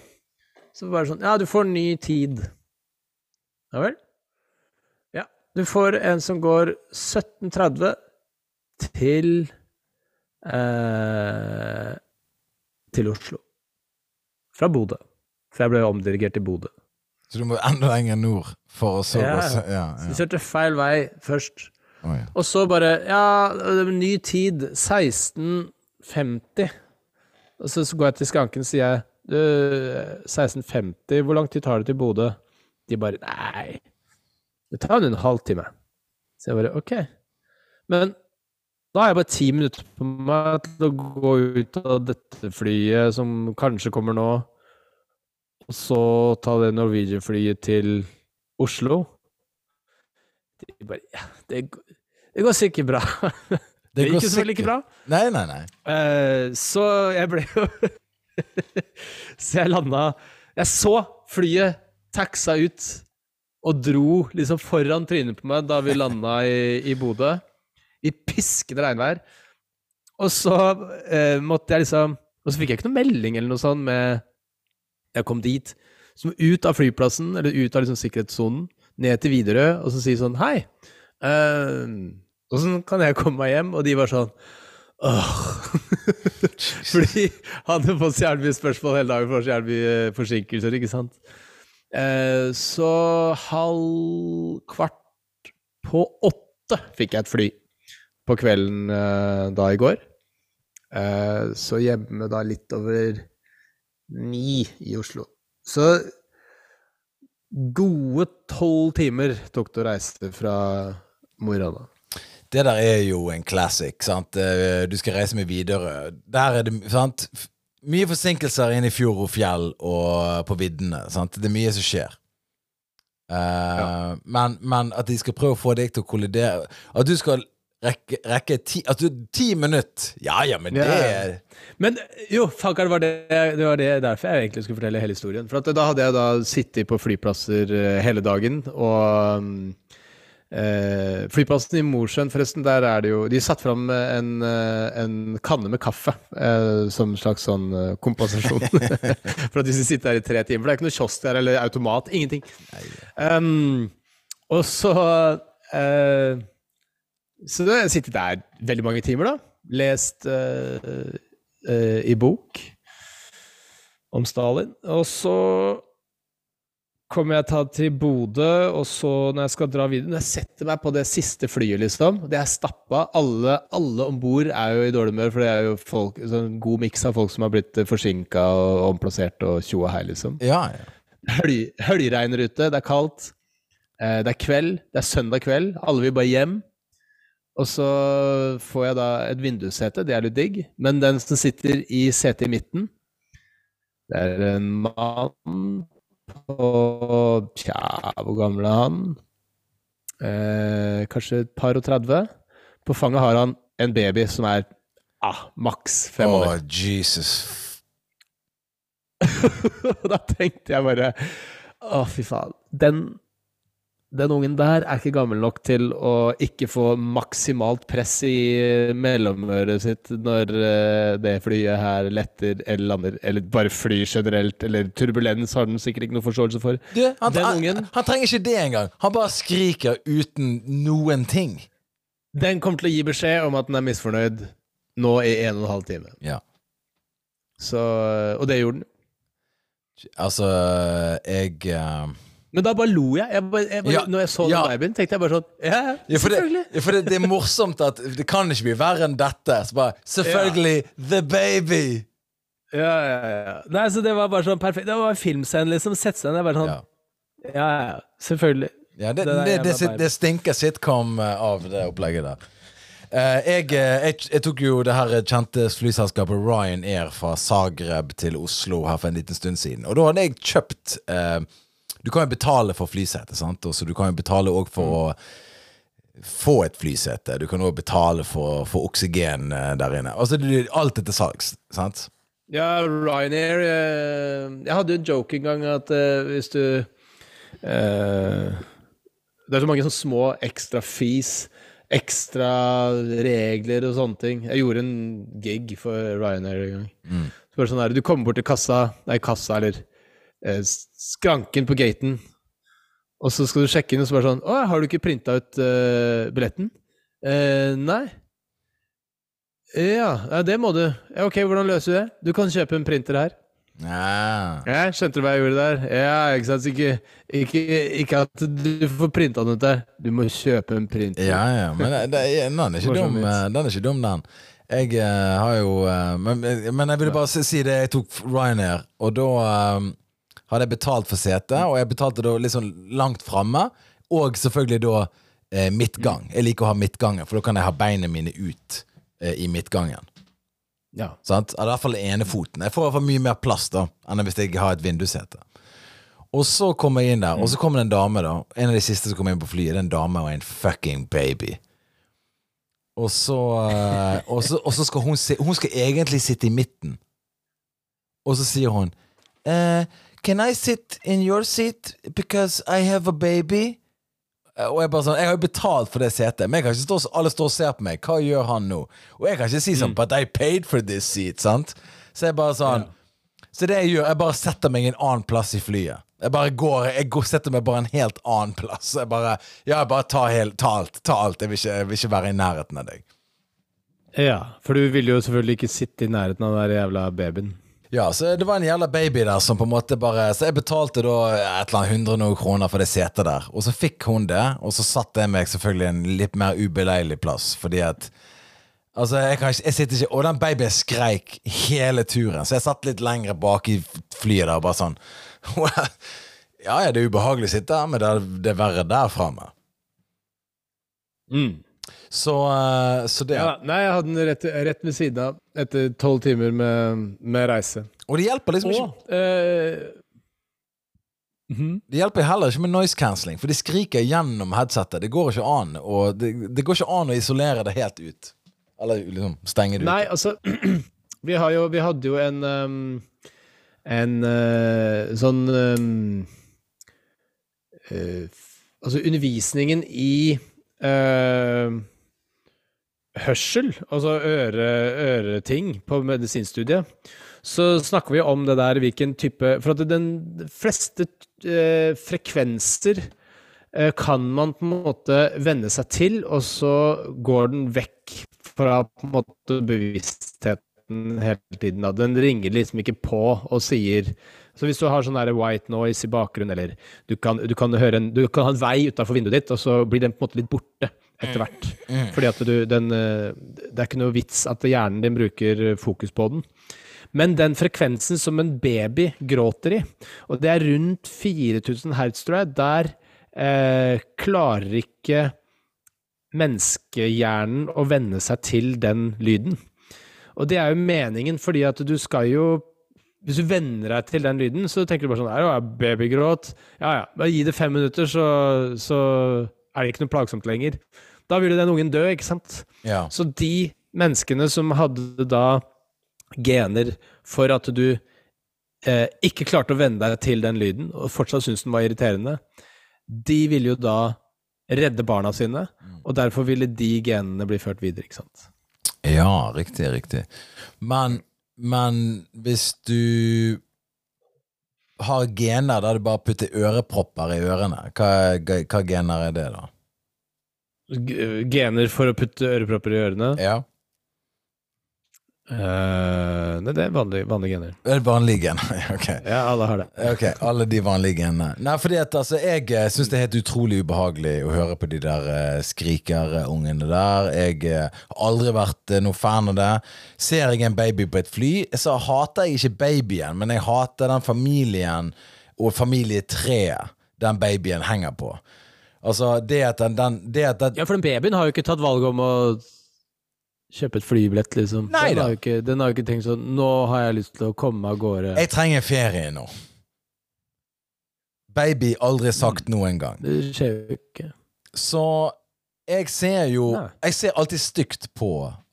Så bare sånn Ja, du får ny tid. Ja vel? Ja. Du får en som går 17.30 til eh, Til Oslo. Fra Bodø. For jeg ble omdirigert til Bodø. Så du må enda lenger nord for å så Ja. gå så- Ja, Så ja. vi kjørte feil vei først. Oh, ja. Og så bare Ja, ny tid. 16.50. Og så, så går jeg til skranken og sier du, 16.50, hvor lang tid tar det til Bodø? De bare Nei, det tar en halvtime. Så jeg bare OK. Men da har jeg bare ti minutter på meg til å gå ut av dette flyet som kanskje kommer nå, og så ta det Norwegian-flyet til Oslo. Det, bare Ja, det, går- det går sikkert bra. Det, går gikk jo selvfølgelig ikke bra. Nei, nei, nei. Uh, så jeg ble jo Så jeg landa Jeg så flyet taxa ut og dro liksom foran trynet på meg da vi landa i, i Bodø. I piskende regnvær. Og så eh, måtte jeg liksom Og så fikk jeg ikke noe melding eller noe sånt med Jeg kom dit. Så ut av flyplassen, eller ut av liksom sikkerhetssonen, ned til Widerøe, og så si sånn Hei. åssen eh, kan jeg komme meg hjem? Og de var sånn Åh. Fordi han hadde fått så jævlig mye spørsmål hele dagen for så jævlig mye eh, forsinkelser, ikke sant. Eh, så halv kvart på åtte fikk jeg et fly på kvelden uh, da i går. Uh, så hjemme da litt over ni i Oslo. Så gode tolv timer tok det å reise fra Mo i Rana. Det der er jo en classic, sant. Eh, Du skal reise med Widerøe. Der er det, sant. Mye forsinkelser inne i fjord og på viddene, sant. Det er mye som skjer. Eh, men, men at de skal prøve å få deg til å kollidere At du skal rekke, rekke ti, Altså, ti minutter Ja ja, men det Ja. Men jo, fankar, det var det, det var det derfor jeg egentlig skulle fortelle hele historien. For da hadde jeg da sittet på flyplasser eh, hele dagen, og mm, eh, Flyplassen i Mosjøen, forresten, der er det jo De satte fram en, eh, en kanne med kaffe eh, som slags sånn eh, kompensasjon. for at de skulle sitte der i tre timer. For det er ikke noe kiosk der, eller automat. Ingenting. Um, og så eh, Så da har jeg sittet der veldig mange timer, da. Lest uh, uh, i bok om Stalin. Og så kommer jeg ta til Bodø, og så når jeg skal dra videre Når jeg setter meg på det siste flyet, liksom Det er stappa. Alle, alle om bord er jo i dårlig humør, for det er jo folk, sånn god miks av folk som har blitt forsinka og omplassert og tjo og hei, liksom. Ja, ja. Høl- Høljregner ute, det er kaldt. Eh, det er kveld, det er søndag kveld. Alle vil bare hjem. Og så får jeg da et vindussete, det er litt digg. Men den som sitter i setet i midten, det er en mann på Tja, hvor gammel er han? Eh, kanskje et par og 30. På fanget har han en baby som er ah, maks fem Å, Oh, Jesus. Da tenkte jeg bare Å, fy faen. Den, den ungen der er ikke gammel nok til å ikke få maksimalt press i mellomøret sitt når eh, det flyet her letter eller lander. Eller bare fly generelt. Eller turbulens har den sikkert ikke noe forståelse for. Du, han, Den ungen- han trenger ikke det engang. Han bare skriker uten noen ting. Den kommer til å gi beskjed om at den er misfornøyd nå i en og en halv time. Ja. Så, og det gjorde den. Altså, jeg eh, Men da bare lo jeg. jeg, bare, jeg bare, Ja, Når jeg så den ja. babyen, tenkte jeg bare sånn Ja, ja, for det, for det, det er morsomt at det kan ikke bli verre enn dette. Så bare, Selvfølgelig The Baby! Ja, ja, ja. Nei, så det var bare sånn perfekt. Det var en filmscene, liksom. Sette seg ned. Bare sånn Ja. Ja. Selvfølgelig. Ja, det, Det stinker sitcom eh, av det opplegget der. Uh, jeg, eh, jeg, jeg tok jo det her kjente flyselskapet Ryanair fra Zagreb til Oslo her for en liten stund siden. Og da hadde jeg kjøpt eh, Du kan jo betale for flysete, sant? Også, du kan jo betale òg for å få et flysete. Du kan òg betale for, for oksygen eh, der inne. Altså, alt er til salgs, sant? Ja, Ryanair eh, Jeg hadde jo en joke en gang at eh, hvis du eh, Det er så mange sånne små ekstra fees, ekstra regler og sånne ting. Jeg gjorde en gig for Ryanair en gang. Så var det sånn her, Du kommer bort til kassa, nei, kassa eller skranken på gaten, og så skal du sjekke inn, og så bare sånn Å, har du ikke printa ut eh, billetten? Eh, nei. Ja, ja, det må du. Ja, ok, hvordan løser du det? Du kan kjøpe en printer her. Ja. Ja, skjønte du hva jeg gjorde der? Ja, ikke sant? Ikke, ikke, ikke at du får printa den ut der. Du må kjøpe en printer. Ja, ja, men det, det, den er ikke dum, eh, den er ikke dum, den. Jeg uh, har jo eh, men, men jeg ville bare si- det. Jeg tok Ryanair, og da eh, hadde jeg betalt for setet, og jeg betalte da litt sånn langt framme, og selvfølgelig da eh, midtgang. Jeg liker å ha midtgangen, for da kan jeg ha beina mine ut eh, i midtgangen. Ja. Sant? I hvert fall ene foten. Jeg får i hvert fall mye mer plass da enn hvis jeg har et vindussete. Og så kommer jeg inn der, og så kommer det en dame, da. En av de siste som kommer inn på flyet. Det er en dame og en fucking baby. Og så, eh, og så, og så skal hun se, Hun skal egentlig sitte i midten. Og så sier hun eh, Can I sit in your seat because I have a baby? Og jeg bare sånn, jeg har jo betalt for det setet, men jeg kan ikke stå, alle står og ser på meg. Hva gjør han nå? Og jeg kan ikke si sånn But I paid for this seat, sant? Så jeg bare sånn Så det jeg gjør, jeg bare setter meg en annen plass i flyet. Jeg bare går, jeg går, setter meg bare en helt annen plass. Jeg bare, ja, bare ta, helt, ta alt. Ta alt. Jeg vil, ikke, jeg vil ikke være i nærheten av deg. ja. For du ville jo selvfølgelig ikke sitte i nærheten av den der jævla babyen. Ja, så det var en jævla baby der som på en måte bare Så jeg betalte da et eller annet hundre noe kroner for det setet der. Og så fikk hun det, og så satt jeg meg selvfølgelig en litt mer ubeleilig plass, fordi at Altså, jeg, kan ikke, jeg sitter ikke Og den babyen skreik hele turen, så jeg satt litt lenger bak i flyet der og bare sånn Ja, ja, det er ubehagelig å sitte her, men det er, det er verre der framme. Så, eh, så det Ja, nei, jeg hadde den rett, rett ved siden av etter tolv timer med, med reise. Og det hjelper liksom ikke Og Mm -hmm. Det hjelper heller ikke med noise cancelling, for de skriker gjennom headsetet. Det går ikke an Og det, det går ikke an å isolere det helt ut. Eller liksom stenge det Nei, ut. altså vi, har jo, vi hadde jo en um, En uh, sånn um, uh, Altså undervisningen i uh, hørsel, altså øre, øreting på medisinstudiet, så snakker vi om det der hvilken type For at den fleste eh, frekvenser eh, kan man på en måte venne seg til, og så går den vekk fra på en måte bevisstheten hele tiden. Da. Den ringer liksom ikke på og sier Så hvis du har sånn white noise i bakgrunnen, eller du kan, du kan, høre en, du kan ha en vei utafor vinduet ditt, og så blir den på en måte litt borte etter hvert. Fordi at du den, eh, Det er ikke noe vits at hjernen din bruker fokus på den. Men den frekvensen som en baby gråter i, og det er rundt 4000 hertz, tror jeg, der eh, klarer ikke menneskehjernen å venne seg til den lyden. Og det er jo meningen, fordi at du skal jo Hvis du venner deg til den lyden, så tenker du bare sånn Ja, babygråt. Ja ja, bare gi det fem minutter, så, så er det ikke noe plagsomt lenger. Da ville den ungen dø, ikke sant? Ja. Så de menneskene som hadde da gener for at du eh, ikke klarte å venne deg til den lyden, og fortsatt syntes den var irriterende, de ville jo da redde barna sine, og derfor ville de genene bli ført videre, ikke sant. ja, riktig, riktig. Men, men hvis du har gener der du bare putter ørepropper i ørene, hva, hva, hva gener er det, da? Gener for å putte ørepropper i ørene. Ja. Uh, nei, det er vanlige, vanlige gener. Det er vanlige gener, ok. Ja, alle har det. Ok, Alle de vanlige genene. Nei, fordi at altså, Jeg uh, syns det er helt utrolig ubehagelig å høre på de der uh, skrikerungene der. Jeg uh, har aldri vært uh, noe fan av det. Ser jeg en baby på et fly, så hater jeg ikke babyen, men jeg hater den familien og familietreet den babyen henger på. Altså, det at den, den det at den, Ja, for den babyen har jo ikke tatt valget om å kjøpe et flybillett, liksom. Nei den, har ikke, den har jo ikke tenkt sånn Nå har jeg lyst til å komme av gårde. Jeg trenger ferie nå. Baby aldri sagt noen gang Det skjer jo ikke. Så jeg ser jo Nei. Jeg ser alltid stygt på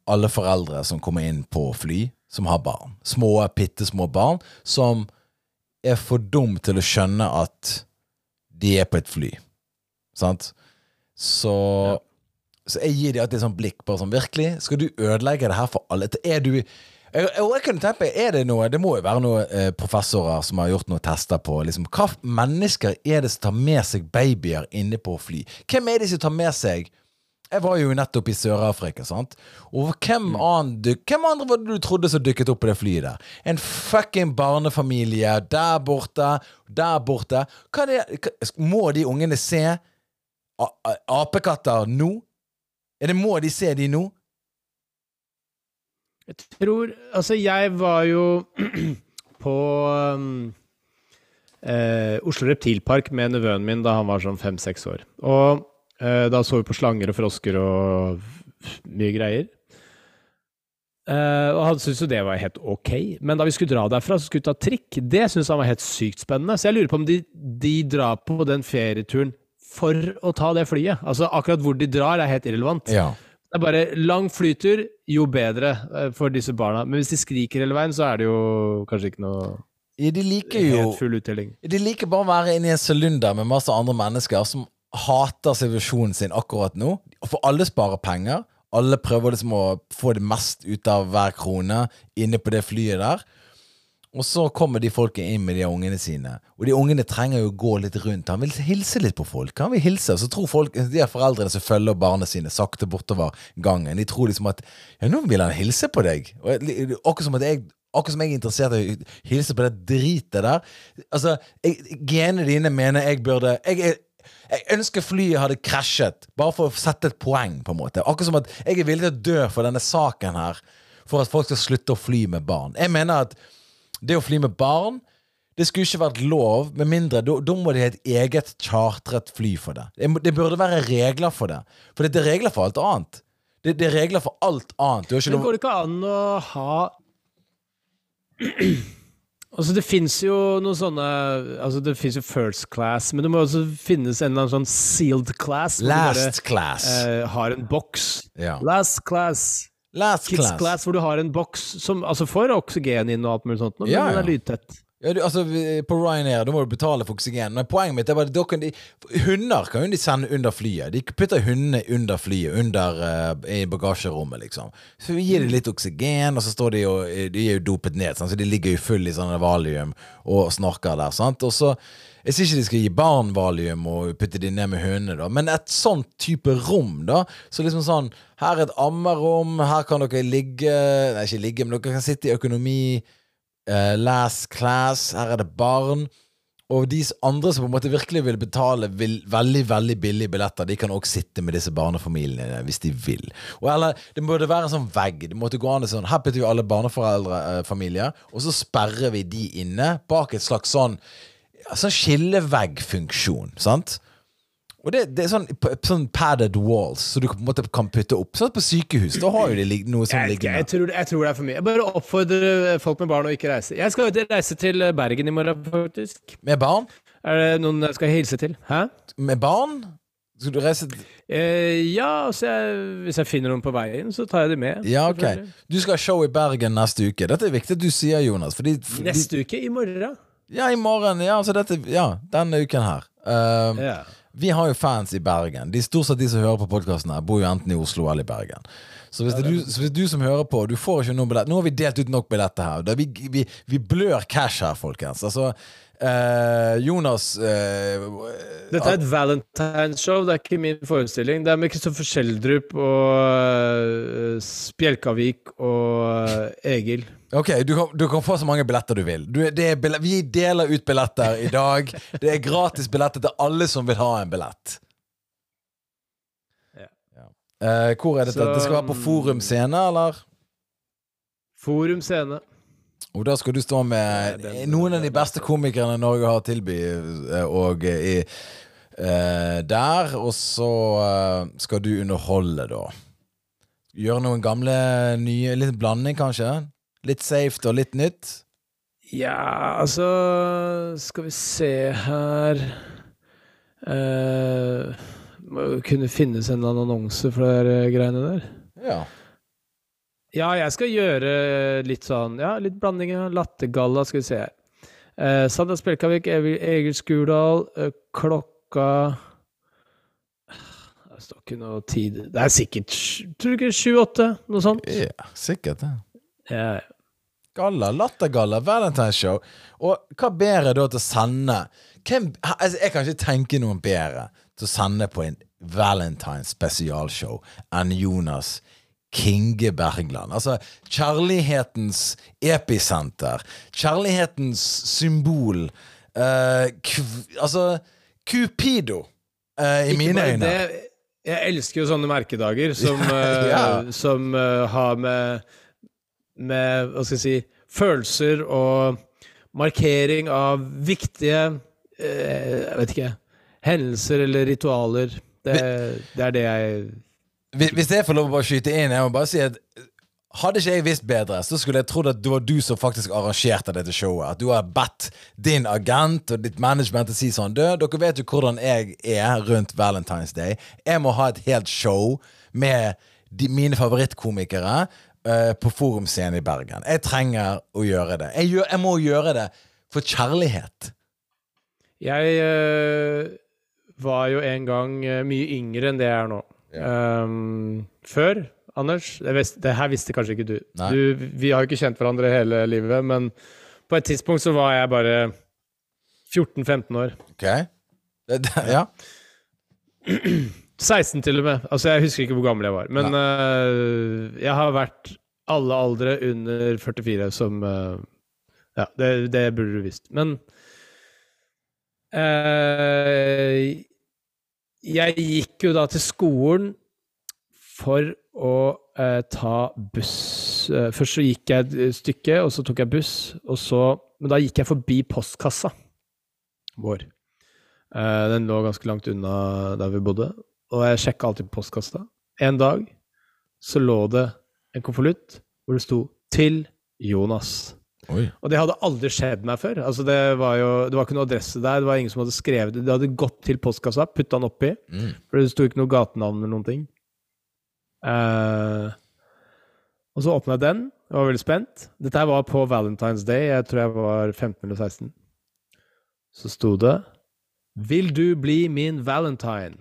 alle foreldre som kommer inn på fly, som har barn. Små, bitte små barn som er for dum til å skjønne at de er på et fly. Sant? Så Så jeg gir dem alltid sånn blikk. Bare sånn, Virkelig? Skal du ødelegge det her for alle? Er du jeg, jeg kunne tenke meg, er Det noe Det må jo være noen eh, professorer som har gjort noen tester på liksom, Hva mennesker er det som tar med seg babyer inne på fly? Hvem er det som tar med seg Jeg var jo nettopp i Sør-Afrika, sant? Og hvem, annen, duk- hvem andre var det du trodde som dukket opp på det flyet der? En fucking barnefamilie der borte, der borte. Det, må de ungene se apekatter nå? Er det Må de se de nå? Jeg tror Altså, jeg var jo på um, eh, Oslo Reptilpark med nevøen min da han var sånn fem-seks år. Og eh, da så vi på slanger og frosker og mye greier. Uh, og han syntes jo det var helt ok, men da vi skulle dra derfra, så skulle vi ta trikk. Det syntes han var helt sykt spennende. Så jeg lurer på om de, de drar på den ferieturen for å ta det flyet. Altså akkurat hvor de drar, er helt irrelevant. Ja. Det er bare lang flytur, jo bedre eh, for disse barna. Men hvis de skriker hele veien, så er det jo kanskje ikke noe Ja, De liker jo helt full uttelling. De liker bare å være inne i en sylinder med masse andre mennesker som hater situasjonen sin akkurat nå. For alle sparer penger. Alle prøver liksom å få det mest ut av hver krone inne på det flyet der. Og så kommer de folket inn med de ungene sine. Og de ungene trenger jo å gå litt rundt. Han vil hilse litt på folk. Han vil hilse, så tror folk, de her foreldrene som følger barna sine sakte bortover gangen, de tror liksom at Ja, nå vil han hilse på deg. Og Akkurat som at jeg Akkurat som jeg er interessert i å hilse på det dritet der. Altså, Genene dine mener jeg burde jeg, er- jeg ønsker flyet hadde krasjet, bare for å sette et poeng, på en måte. Akkurat som at jeg er villig til å dø for denne saken her, for at folk skal slutte å fly med barn. Jeg mener at det å fly med barn det skulle ikke vært lov, med mindre Da må de ha et eget chartret fly for det. det. Det burde være regler for det. For det er regler for alt annet. Det, det er regler for alt annet. Men lov går det ikke an å ha Altså, det fins jo noen sånne Altså, det fins jo first class, men det må også finnes en eller annen sånn sealed class. Last bare, class. eh, har en boks. Ja. Last class. Last Kids class. class. hvor du har en boks som altså får oksygen inn og alt mulig sånt, men Ja, den er lydtett. Ja, du, altså, på Ryanair da må du betale for oksygen. Men poenget mitt er bare kan de, Hunder kan jo de sende under flyet. De putter hundene under flyet, under uh, i bagasjerommet, liksom. Så vi gir dem litt oksygen, og så står de og De er jo dopet ned, sant? så de ligger jo full i sånn valium og snorker der. sant? Og så Jeg sier ikke de skal gi barn valium og putte de ned med hundene, da, men et sånn type rom, da. Så liksom sånn Her er et ammerom, her kan dere ligge Nei, ikke ligge, men dere kan sitte i økonomi. eh, last class, her er det barn. Og de andre som på en måte virkelig vil betale vil, veldig veldig billige billetter, de kan også sitte med disse barnefamiliene hvis de vil. Og eller, Det burde være en sånn vegg. Det måtte gå an sånn Her putter vi alle barneforeldrefamilier, og så sperrer vi de inne bak et slags sånn Sånn skilleveggfunksjon. Sant? Og det, det er sånn, sånn padded walls, så du på en måte kan putte opp. Sånn på sykehus, da har jo de noe sånn ikke, jeg, tror, jeg tror det er for mye. Jeg bare oppfordrer folk med barn å ikke reise. Jeg skal jo reise til Bergen i morgen, faktisk. Med barn? Er det noen jeg skal hilse til? Hæ? Med barn? Skal du reise Eh, ja, jeg, hvis jeg finner noen på veien, så tar jeg dem med. Ja, ok. Du skal ha show i Bergen neste uke. Dette er viktig at du sier, Jonas. Fordi, fordi Neste uke? I morgen? Ja, i morgen. Ja, altså dette, ja, denne uken her. Um, yeah. Vi har jo fans i Bergen. De Stort sett de som hører på podkasten her, bor jo enten i Oslo eller i Bergen. Så hvis, det er du, så hvis du som hører på, du får ikke noen billett Nå har vi delt ut nok billetter her. Vi, vi, vi blør cash her, folkens. Altså, Eh, Jonas uh, Dette er et Valentine's-show, det er ikke min forestilling. Det er med Kristoffer Schjelderup og uh, Spjelkavik og uh, Egil. Ok, du kan, du kan, få så mange billetter du vil. Du, billett, vi deler ut billetter i dag. Det er gratis billetter til alle som vil ha en billett. Ja. Ja. Uh, hvor er dette? Så, det skal være på Forum scene, eller? Forum scene. Og da skal du stå med noen av de beste komikerne Norge har tilby, eh, og i, uh, der. Og så uh, skal du underholde, da. Gjøre noen gamle, nye Litt blanding, kanskje? Litt safe og litt nytt? Ja, altså Skal vi se her uh, Må jo kunne finnes en eller annen annonse for de greiene der. Ja. Ja, jeg skal gjøre litt sånn Ja, litt blanding av lattergalla, skal vi se her. Eh, Sandra Spjelkavik, Egil Skurdal, eh, klokka Det står ikke noe tid Det er sikkert Tror du ikke sju-åtte? Noe sånt? Ja, sikkert det. Ja. Galla, lattergalla, valentineshow. Og hva bedre da til å sende Hvem, altså, Jeg kan ikke tenke noen bedre til å sende på en Valentine's spesialshow enn Jonas Kinge Bergland. Altså kjærlighetens episenter. Kjærlighetens symbol. Uh, altså Cupido, uh, i Ikke mine øyne. jeg elsker jo sånne merkedager som, uh, ja. som har med, med Hva skal jeg si Følelser og markering av viktige Jeg vet ikke hendelser eller ritualer. Det, det er det jeg hvis jeg får lov å bare skyte inn, jeg må bare si at hadde ikke jeg visst bedre, så skulle jeg trodd at det var du som faktisk arrangerte dette showet. At du har bedt din agent og ditt management å si sånn Du, dere vet jo hvordan jeg er rundt Valentine's Day. Jeg må ha et helt show med de, mine favorittkomikere uh, på Forumscenen i Bergen. Jeg trenger å gjøre det. Jeg, gjør, jeg må gjøre det for kjærlighet. Jeg uh, var jo en gang uh, mye yngre enn det jeg er nå. Um, før, Anders det, her visste kanskje ikke du. du. Vi har jo ikke kjent hverandre hele livet, men på et tidspunkt så var jeg bare 14-15 år. Ok. Det, det, ja. 16 til og med. Altså, jeg husker ikke hvor gammel jeg var. Men uh, jeg har vært alle aldre under 44 som uh, Ja, det, det, burde du visst. Men uh, jeg gikk jo da til skolen for å eh, ta buss. Eh, først så gikk jeg et stykke, og så tok jeg buss. Og så, men da gikk jeg forbi postkassa vår. Eh, den lå ganske langt unna der vi bodde, og jeg sjekka alltid på postkassa. En dag så lå det en konvolutt hvor det sto 'Til Jonas'. Oi. Og det hadde aldri skjedd meg før. Altså det, var jo, det var ikke noe adresse der. Det var ingen som hadde skrevet det. Det hadde gått til postkassa, putta den oppi. Mm. For det sto ikke noe gatenavn eller noen ting. Uh, og så åpna jeg den. Jeg var veldig spent. Dette her var på Valentine's Day. Jeg tror jeg var 15 eller 16. Så sto det 'Vil du bli min valentine'?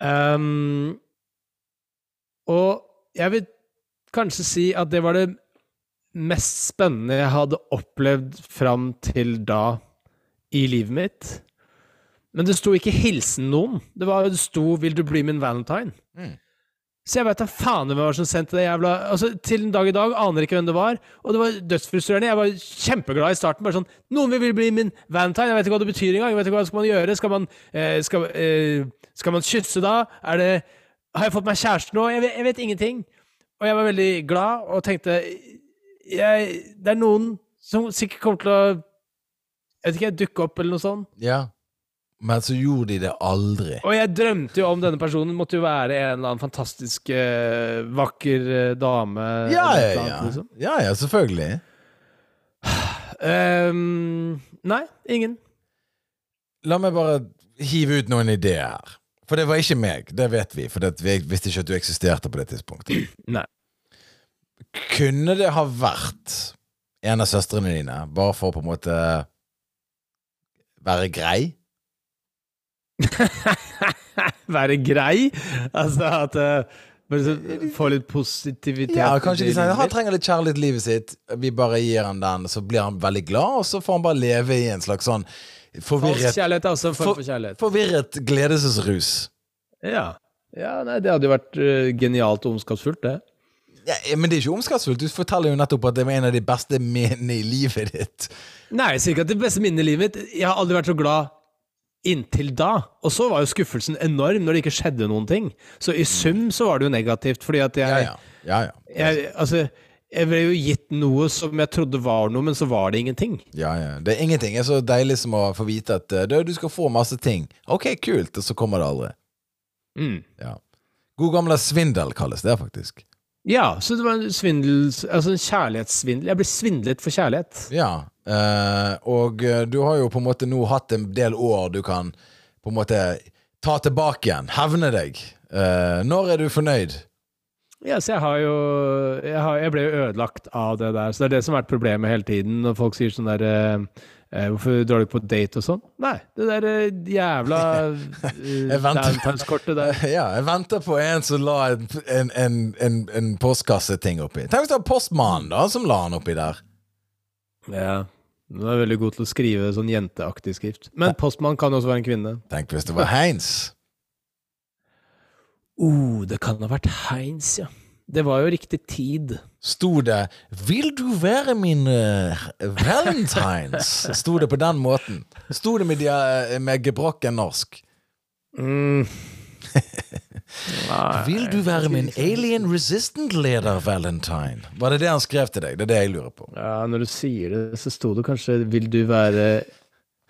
Um, og jeg vil kanskje si at det var det mest spennende jeg hadde opplevd fram til da i livet mitt. Men det sto ikke 'hilsen noen'. Det, var, det sto 'Vil du bli min valentine'? Mm. Så jeg vet da faen hvem var som sendte det jævla altså, Til en dag i dag aner jeg ikke hvem det var. Og det var dødsfrustrerende. Jeg var kjempeglad i starten. Bare sånn 'Noen vil bli min valentine'. Jeg vet ikke hva det betyr engang. Jeg vet ikke hva skal man gjøre. Skal man, eh, skal, eh, skal man kysse da? Er det Har jeg fått meg kjæreste nå? Jeg vet, jeg vet ingenting. Og jeg var veldig glad og tenkte jeg, Det er noen som sikkert kommer til å Jeg vet ikke, dukke opp eller noe sånt. Ja. Men så gjorde de det aldri. Og jeg drømte jo om denne personen. Måtte jo være en eller annen fantastisk uh, vakker uh, dame. Ja, ja, ja. Annet, liksom. ja, ja, selvfølgelig. Um, nei, ingen. La meg bare hive ut noen ideer her. For det var ikke meg, det vet vi. For vi visste ikke at du eksisterte på det tidspunktet. Nei. Kunne det ha vært en av søstrene dine, bare for å på en måte være grei? være grei? Altså at uh, Bare få litt positivitet. Ja, kanskje de sier han trenger litt kjærlighet i livet sitt. Vi bare gir han den, så blir han veldig glad, og så får han bare leve i en slags sånn forvirret, kjærlighet er også en form For- for kjærlighet. forvirret gledesrus. Ja. ja, nei, det hadde jo vært eh, genialt og ondskapsfullt, det. Ja, men det er ikke omskapsfullt. Du forteller jo nettopp at det var en av de beste minnene i livet ditt. Nei, jeg sier ikke at det beste minnet i livet mitt Jeg har aldri vært så glad inntil da. Og så var jo skuffelsen enorm når det ikke skjedde noen ting. Så i sum så var det jo negativt, fordi at jeg, Ja, ja. ja, ja. jeg Altså, jeg ble jo gitt noe som jeg trodde var noe, men så var det ingenting. ja, ja. Det er ingenting Det er så deilig som å få vite at eh, du, du skal få masse ting. Ok, kult, og så kommer det aldri. Mm. Ja. God gamle svindel kalles det faktisk. Ja, så det var en svindel Altså en kjærlighetssvindel. Jeg ble svindlet for kjærlighet. Ja, eh, og eh, du har jo på en måte nå hatt en del år du kan på en måte ta tilbake igjen, hevne deg. Eh, når er du fornøyd? Ja, så jeg har jo jeg, har, jeg ble jo ødelagt av det der. Så det er det som har vært problemet hele tiden, når folk sier sånn der eh, eh, Hvorfor drar du ikke på date og sånn? Nei, det der eh, jævla uh, venter- Valentine's-kortet der. Ja, jeg venter på en som la en, en, en, en, postkasseting oppi. Tenk hvis det var postmannen da, som la den oppi der. Ja. Hun er veldig god til å skrive sånn jenteaktig skrift. Men postmann kan også være en kvinne. Tenk hvis det var Heinz. Oh, det kan ha vært Heinz, ja. Det var jo riktig tid. Sto det 'Vil du være min uh, valentines'? Sto det på den måten? Sto det med, dia- med gebrokken norsk? Mm. Nei, Vil du være min alien resistant leder, Valentine? Var det det han skrev til deg? Det er det jeg lurer på. Ja, når du sier det, så sto det kanskje 'Vil du være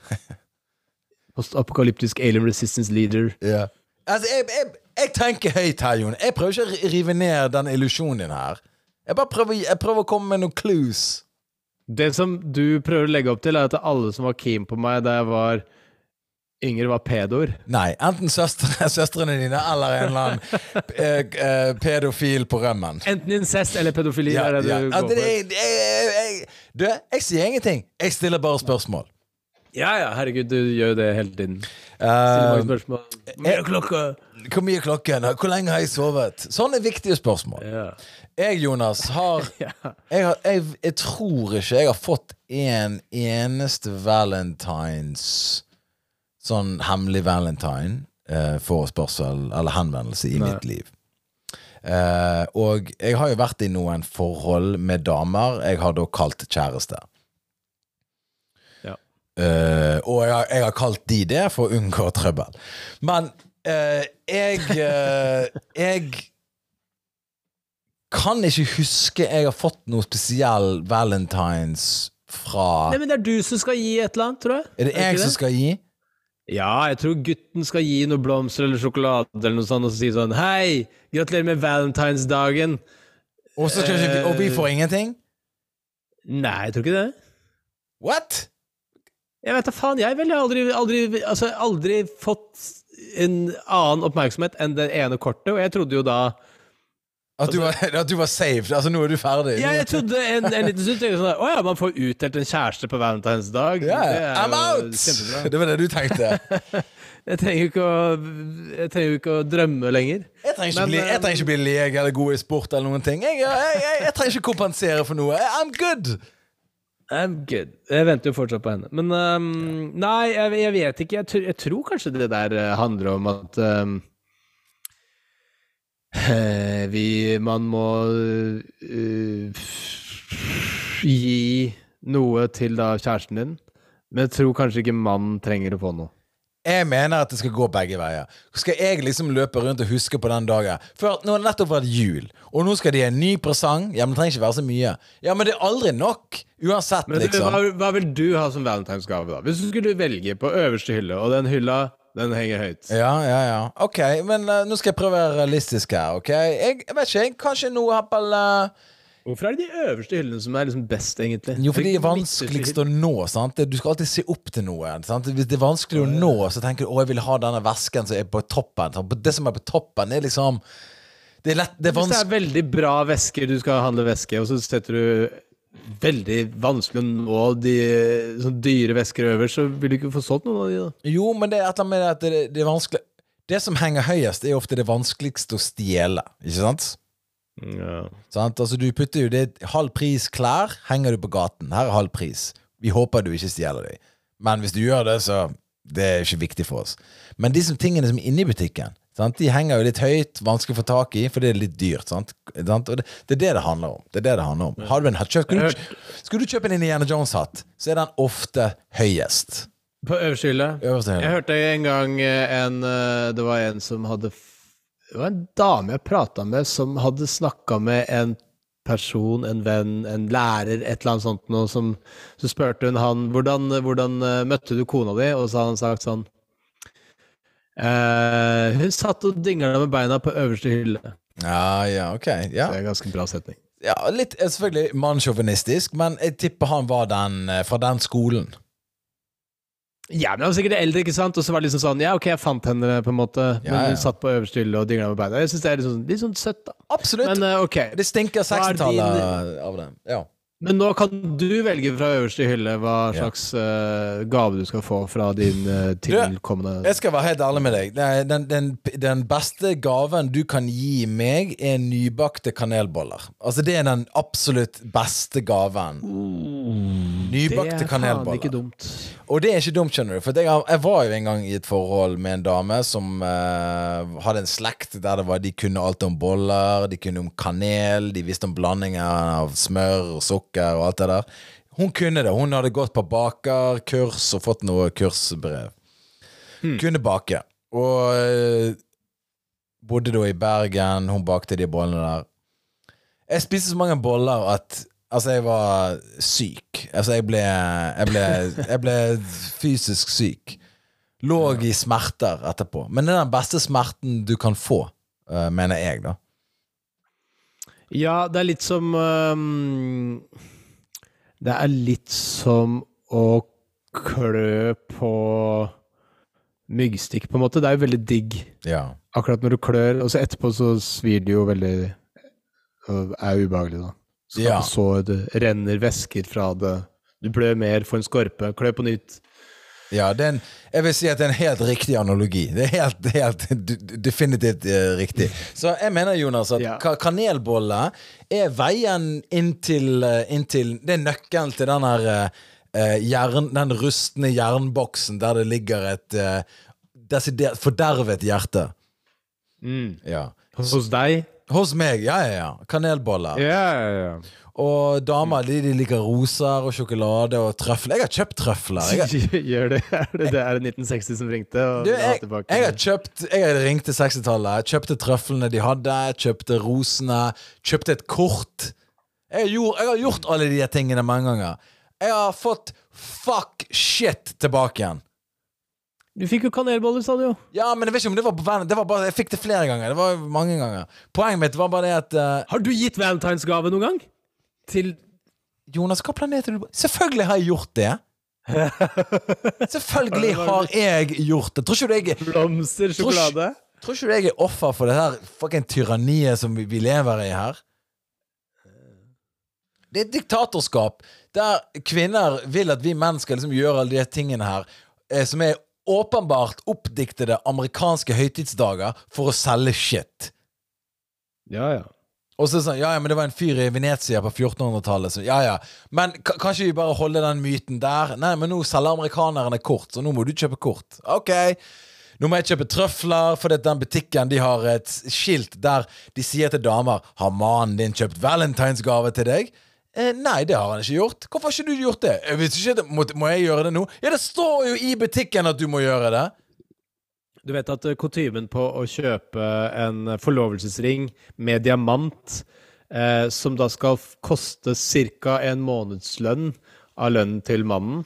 postapokalyptisk alien resistance leader'? Ja. Altså, jeg, jeg, jeg tenker høyt her, Jon. Jeg prøver ikke å rive ned den illusjonen din her. Jeg bare prøver, jeg prøver å komme med noen clues. Det som du prøver å legge opp til, er at alle som var keen på meg da jeg var yngre, var pedoer. Nei, enten søstre, søstrene dine eller en eller annen eh, eh, pedofil på rømmen. Enten incest eller pedofili. Ja, er det ja. du går det, for. jeg, jeg, jeg, du, jeg sier ingenting. Jeg stiller bare spørsmål. Ja, ja, herregud, du gjør jo det hele tiden. Stiller mange Eh, spørsmål. Hvor er klokka? Hvor mye er klokken? Hvor lenge har jeg sovet? Sånne viktige spørsmål. Yeah. Jeg, Jonas, har jeg, har, jeg, jeg tror ikke jeg har fått en eneste valentines Sånn hemmelig valentine eh, forespørsel eller henvendelse i Nei. mitt liv. Eh, og jeg har jo vært i noen forhold med damer jeg har da kalt kjæreste. Ja. Eh, og jeg har, jeg har kalt de det for å unngå trøbbel. Men eh, jeg uh, Jeg kan ikke huske jeg har fått noe spesiell valentines fra Nei, men det er du som skal gi et eller annet, tror jeg. Er det jeg som skal gi? Ja, jeg tror gutten skal gi noe blomster eller sjokolade eller noe sånt og si sånn Hei, gratulerer med valentinsdagen. Og, så skal vi- og vi får ingenting? Nei, jeg tror ikke det. What? Jeg vet da faen, jeg vel. Jeg har aldri, aldri, altså, aldri fått en annen oppmerksomhet enn det ene kortet, og jeg trodde jo da At du, var, at du var saved? Altså, nå er du ferdig? Ja, jeg trodde en, en liten stund tenkte sånn Å ja, man får utdelt en kjæreste på valentinsdag. Ja, Det er I'm out! Kjempebra. Det var det du tenkte? Jeg trenger jo ikke å Jeg trenger ikke å drømme lenger. Jeg trenger ikke, Men, bli, jeg trenger ikke bli lege eller god i sport eller noen ting. Jeg, jeg, jeg trenger ikke kompensere for noe. I'm good! I'm good. Jeg venter jo fortsatt på henne. Men ehm, nei, jeg, jeg vet ikke. Jeg, jeg tror kanskje det der eh, handler om at ehm, eh, vi Man må uh, gi noe til da kjæresten din. Men jeg tror kanskje ikke mannen trenger å få noe. Jeg mener at det skal gå begge veier. Skal jeg liksom løpe rundt og huske på den dagen? For nå har det nettopp vært jul, og nå skal de ha en ny presang. Ja, men det trenger ikke være så mye. Ja, men det er aldri nok. Uansett, Men liksom. hva, hva vil du ha som valentinsgave, da? Hvis du skulle velge på øverste hylle, og den hylla, den henger høyt. Ja, ja, ja. Ok, men uh, nå skal jeg prøve å være realistisk her. ok? Jeg, jeg vet ikke, jeg, kanskje noe Appel uh, Hvorfor er det de øverste hyllene som er liksom best, egentlig? Jo, fordi det er vanskeligst å nå. sant? Du skal alltid se opp til noe. sant? Hvis det er vanskelig å nå, så tenker du å, jeg vil ha denne vesken som er på toppen. sant? Det som er på toppen, er liksom Det er lett Det er Hvis det er veldig bra vesker, du skal handle væske, og så setter du veldig vanskelig å nå de sånn dyre vesker øverst, så vil du ikke få solgt noen av de, da. Jo, men det er et eller annet med at det, det er vanskelig Det som henger høyest, er ofte det vanskeligste å stjele, ikke sant? Ja. Sant? Altså, du putter jo det Halv pris klær henger du på gaten. Her er halv pris. Vi håper du ikke stjeler dem. Men hvis du gjør det, så Det er ikke viktig for oss. Men de som, tingene som er inne i butikken, sant? de henger jo litt høyt, vanskelig å få tak i, for det er litt dyrt. Sant? Og det, det er det det handler om. Det er det det handler om. Har du en hatt, skulle, skal, du, kjøpe en Indiana Jones-hatt, så er den ofte høyest. På øverste hylle. Jeg hørte en gang eh, en eh, Det var en som hadde Det var en dame jeg prata med, som hadde snakka med en person, en venn, en lærer, et eller annet sånt noe, som Så spurte hun han hvordan, hvordan eh, møtte du kona di, og så hadde han sagt sånn eh, Hun satt og dingla med beina på øverste hylle. Ja, ja, ok. Ja. Det er en ganske bra setning. Ja, litt eh, selvfølgelig mannssjåvinistisk, men jeg tipper han var den eh, fra den skolen. Ja, men han var sikkert eldre, ikke sant? Og så var det liksom sånn Ja, ok, jeg fant henne, på en måte, men Ja, ja. hun satt på øverste hylle og dingla med beina. Jeg syns det er litt sånn, litt sånn søtt, da. Absolutt. Men uh, ok. det stinker er 60-tallet av det. Ja. Men nå kan du velge fra øverste hylle hva Ja. slags eh, gave du skal få fra din uh, tilkommende Jeg skal være helt ærlig med deg. Den, den, den, beste gaven du kan gi meg, er nybakte kanelboller. Altså Det er den absolutt beste gaven. Nybakte Det er faen ikke dumt. Og det er ikke dumt, skjønner du. For jeg, jeg var jo en gang i et forhold med en dame som uh, hadde en slekt der det var, de kunne alt om boller, de kunne om kanel, de visste om blandinger av smør og sukker og alt det der. Hun kunne det. Hun hadde gått på bakerkurs og fått noe kursbrev. Kunne bake. Og eh, bodde da i Bergen. Hun bakte de bollene der. Jeg spiste så mange boller at Altså, jeg var syk. Altså, jeg ble Jeg ble, jeg ble fysisk syk. Lå i smerter etterpå. Men det er den beste smerten du kan få, eh, mener jeg, da. Ja, det er litt som um, Det er litt som å klø på myggstikk, på en måte. Det er jo veldig digg Ja. akkurat når du klør, og så etterpå så svir det jo veldig Og er ubehagelig, da. Så Ja. så det renner væsker fra det. Du blør mer, får en skorpe, klør på nytt. Ja, en, jeg vil si at det er en helt riktig analogi. Det er helt, helt definitivt uh, riktig. Så jeg mener, Jonas, at Ja. ka kanelbolle er veien eh, inn til Det er nøkkelen til den her uh, jern, den rustne jernboksen der det ligger et uh, desidert fordervet hjerte. Ja. Hos deg? Hos meg, ja, ja, ja. Kanelboller. Ja, ja, ja. Og damer de, de liker roser og sjokolade og trøfler. Jeg har kjøpt trøfler. Jeg har, Gjør det? Er det, det er 1960 som ringte? Og Du, jeg, jeg har kjøpt Jeg ringte 60-tallet. Kjøpte trøflene de hadde, kjøpte rosene, kjøpte et kort. Jeg har, gjort, jeg har gjort alle de tingene mange ganger. Jeg har fått fuck shit tilbake igjen. Du fikk jo kanelboller, sa du jo. Ja, men jeg vet ikke om det var på. Det var bare, jeg fikk det flere ganger. Det var mange ganger. Poenget mitt var bare det at uh... Har du gitt valentinsgave noen gang? Til Jonas, hva planet er du på? Selvfølgelig har jeg gjort det. Selvfølgelig har jeg gjort det. Tror ikke du jeg blomster, sjokolade? Tror ikke du jeg er offer for det her fucking tyranniet som vi, vi lever i her? Det er et diktatorskap der kvinner vil at vi menn skal liksom gjøre alle de tingene her, eh, som er åpenbart oppdiktede amerikanske høytidsdager for å selge shit. Ja, ja. Og så sånn, ja, ja, men det var en fyr i Venezia på 1400-tallet. Ja, ja. Men kan ikke vi bare holde den myten der? Nei, men nå selger amerikanerne kort, så nå må du kjøpe kort. Ok. Nå må jeg kjøpe trøfler, for den butikken de har et skilt der de sier til damer Har mannen din kjøpt valentinsgave til deg? Eh, nei, det har han ikke gjort. Hvorfor har ikke du gjort det? Jeg ikke, må, må jeg gjøre det nå? Ja, det står jo i butikken at du må gjøre det. Du vet at eh, kutymen på å kjøpe en forlovelsesring med diamant, eh, som da skal koste ca. en månedslønn av lønnen til mannen,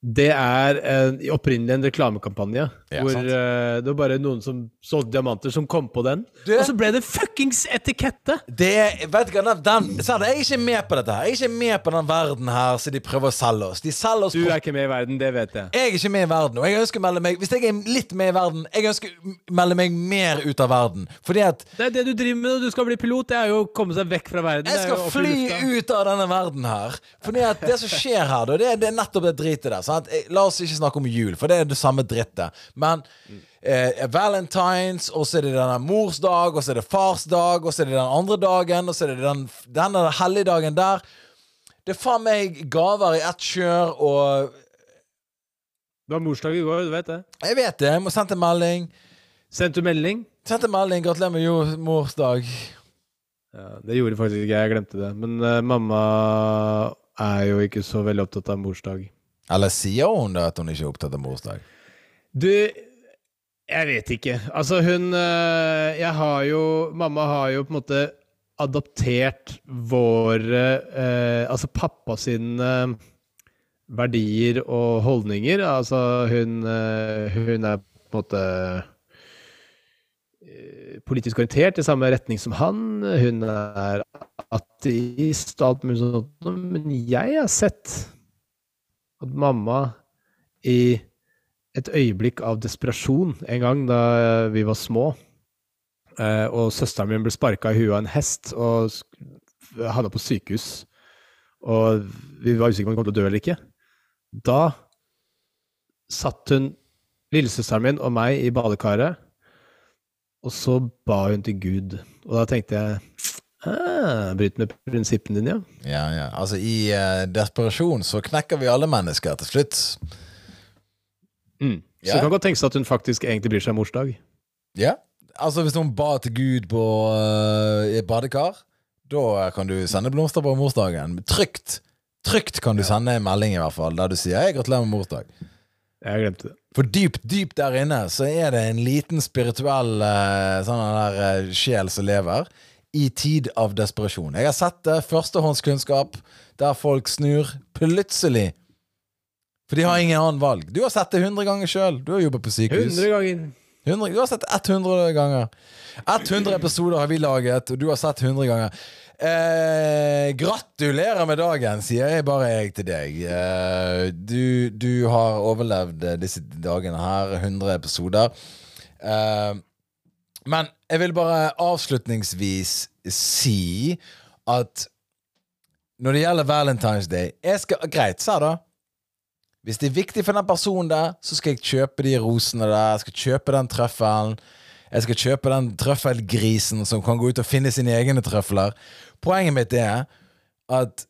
det er en, opprinnelig en reklamekampanje. Ja, hvor eh, det var bare noen som solgte diamanter, som kom på den. Du- Og så ble det fuckings etikette! Det er, vet du hva, den, den, Jeg er ikke med på dette her. Jeg er ikke med på den verden her som de prøver å selge oss. De selger oss Du er ikke med i verden, det vet jeg. Jeg er ikke med i verden, og jeg ønsker å melde meg Hvis jeg er litt med i verden, jeg ønsker å melde meg mer ut av verden. Fordi at Det er det du driver med når du skal bli pilot, det er jo å komme seg vekk fra verden. jeg Det er jo skal fly ut av denne verden her. Fordi at det som skjer her, da, det, det er nettopp det dritet der. Sant? Eh, La oss ikke snakke om jul, for det er det samme drittet. Men eh, Valentines, og så er det denne mors dag, og så er det fars dag, og så er det den andre dagen, og så er det den, denne helligdagen der. Det er faen meg gaver i ett kjør, og Det var morsdag i går, du vet det. jeg vet det. Jeg må sende en melding. Sendte du melding? Sendte en melding. Gratulerer med jo- morsdag. Ja, det gjorde faktisk ikke jeg, jeg glemte det. Men uh, mamma er jo ikke så veldig opptatt av morsdag. Eller sier hun da at hun ikke er opptatt av morsdag? Du, jeg vet ikke. Altså, hun eh, Jeg har jo Mamma har jo på en måte adoptert våre eh, Altså pappa sine verdier og holdninger. Altså, hun, eh, hun er på en måte eh, politisk orientert i samme retning som han. Hun er ateist og alt mulig sånt. Men jeg har sett at mamma i et øyeblikk av desperasjon en gang da vi var små, eh, og søsteren min ble sparka i huet av en hest og hadde på sykehus, og vi var usikre på om hun kom til å dø eller ikke. Da satt hun lillesøsteren min og meg i badekaret, og så ba hun til Gud. Og da tenkte jeg ah, Bryt med prinsippene dine, ja. Ja, ja. Altså, i uh, desperasjon så knekker vi alle mennesker til slutt. Mm. Så Ja. det kan godt tenkes at hun faktisk egentlig bryr seg om morsdag. Ja. Altså, hvis noen ba til Gud på uh, et badekar, da kan du sende blomster på morsdagen. Trygt. Trygt kan du sende en melding, i hvert fall, der du sier 'Hei, gratulerer med morsdag'. Jeg glemte det. For dypt, dypt der inne så er det en liten spirituell uh, sånn der uh, sjel som lever i tid av desperasjon. Jeg har sett det. Førstehåndskunnskap der folk snur plutselig. For de har ingen annen valg. Du har sett det 100 ganger sjøl. Du har jobbet på sykehus. 100 ganger. 100, du har sett 100 ganger. 100 episoder har vi laget, og du har sett 100 ganger. Eh, gratulerer med dagen, sier jeg bare jeg til deg. Eh, du, du har overlevd disse dagene her. 100 episoder. Eh, men jeg vil bare avslutningsvis si at når det gjelder Valentine's Day skal, Greit, sa da. Hvis det er viktig for den personen der, så skal jeg kjøpe de rosene der. Jeg skal kjøpe den trøffelen. Jeg skal kjøpe den trøffelgrisen som kan gå ut og finne sine egne trøfler. Poenget mitt er at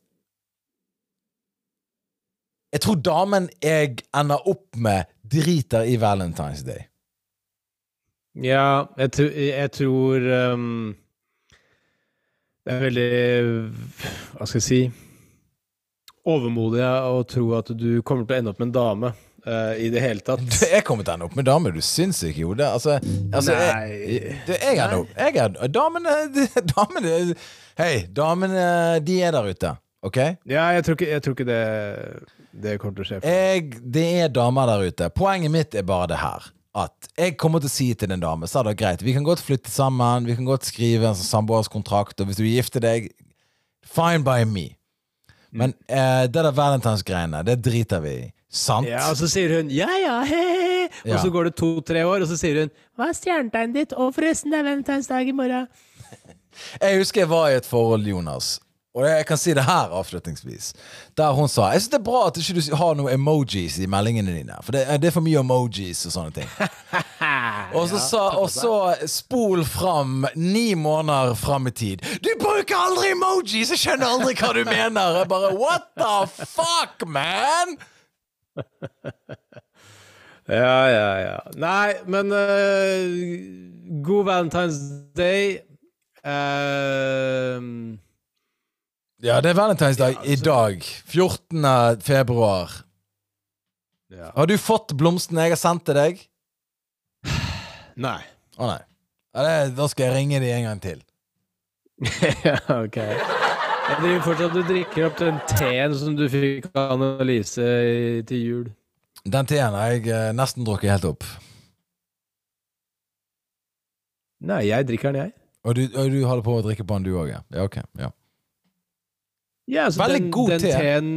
Jeg tror damen jeg ender opp med, driter i Valentine's Day. Ja, jeg, tr jeg tror um, Det er veldig Hva skal jeg si Overmodig å tro at du kommer til å ende opp med en dame Uh, i det hele tatt. Du, jeg kommer til å ende opp med dame, du syns ikke jo det? Altså, altså jeg, det, jeg er jeg er, Damene Damene Hei, damene, de er der ute. OK? Ja, jeg tror ikke, jeg tror ikke det, det kommer til å skje. Jeg, det er damer der ute. Poenget mitt er bare det her. At jeg kommer til å si til en dame Så er det greit, vi kan godt flytte sammen, vi kan godt skrive en sånn samboerskontrakt, og hvis du gifter deg, fine by me. Men eh, det der valentinsgreiene, det driter vi i. Sant? Ja, og så sier hun ja ja, he, he. Og Ja. så går det to-tre år, og så sier hun hva er stjernetegnet ditt? Og forresten, det er valentinsdag i morgen. Jeg husker jeg var i et forhold, Jonas. Og jeg kan si det her avslutningsvis. Der hun sa Jeg synes det er bra at du ikke har noen emojis i meldingene dine. For det, det er for mye emojis og sånne ting. Og så, sa, og så spol fram ni måneder fram i tid. Du bruker aldri emojis! Jeg skjønner aldri hva du mener! Jeg bare What the fuck, man? Ja, ja, ja. Nei, men uh, god Valentine's Day. Eh, Ja, det er valentinsdag i dag. 14. februar. ja. Har du fått blomstene jeg har sendt til deg? Nei. Å nei. Ja, det, da skal jeg ringe de en gang til. ja, ok. Jeg driver fortsatt Du drikker opp den teen som du fikk av Annelise til jul. Den teen har jeg eh, nesten drukket helt opp. Nei, jeg drikker den, jeg. Og du, og du holder på å drikke på den, du òg? Ja. ja, ok. Ja. Ja, altså, Veldig den, god den te. teen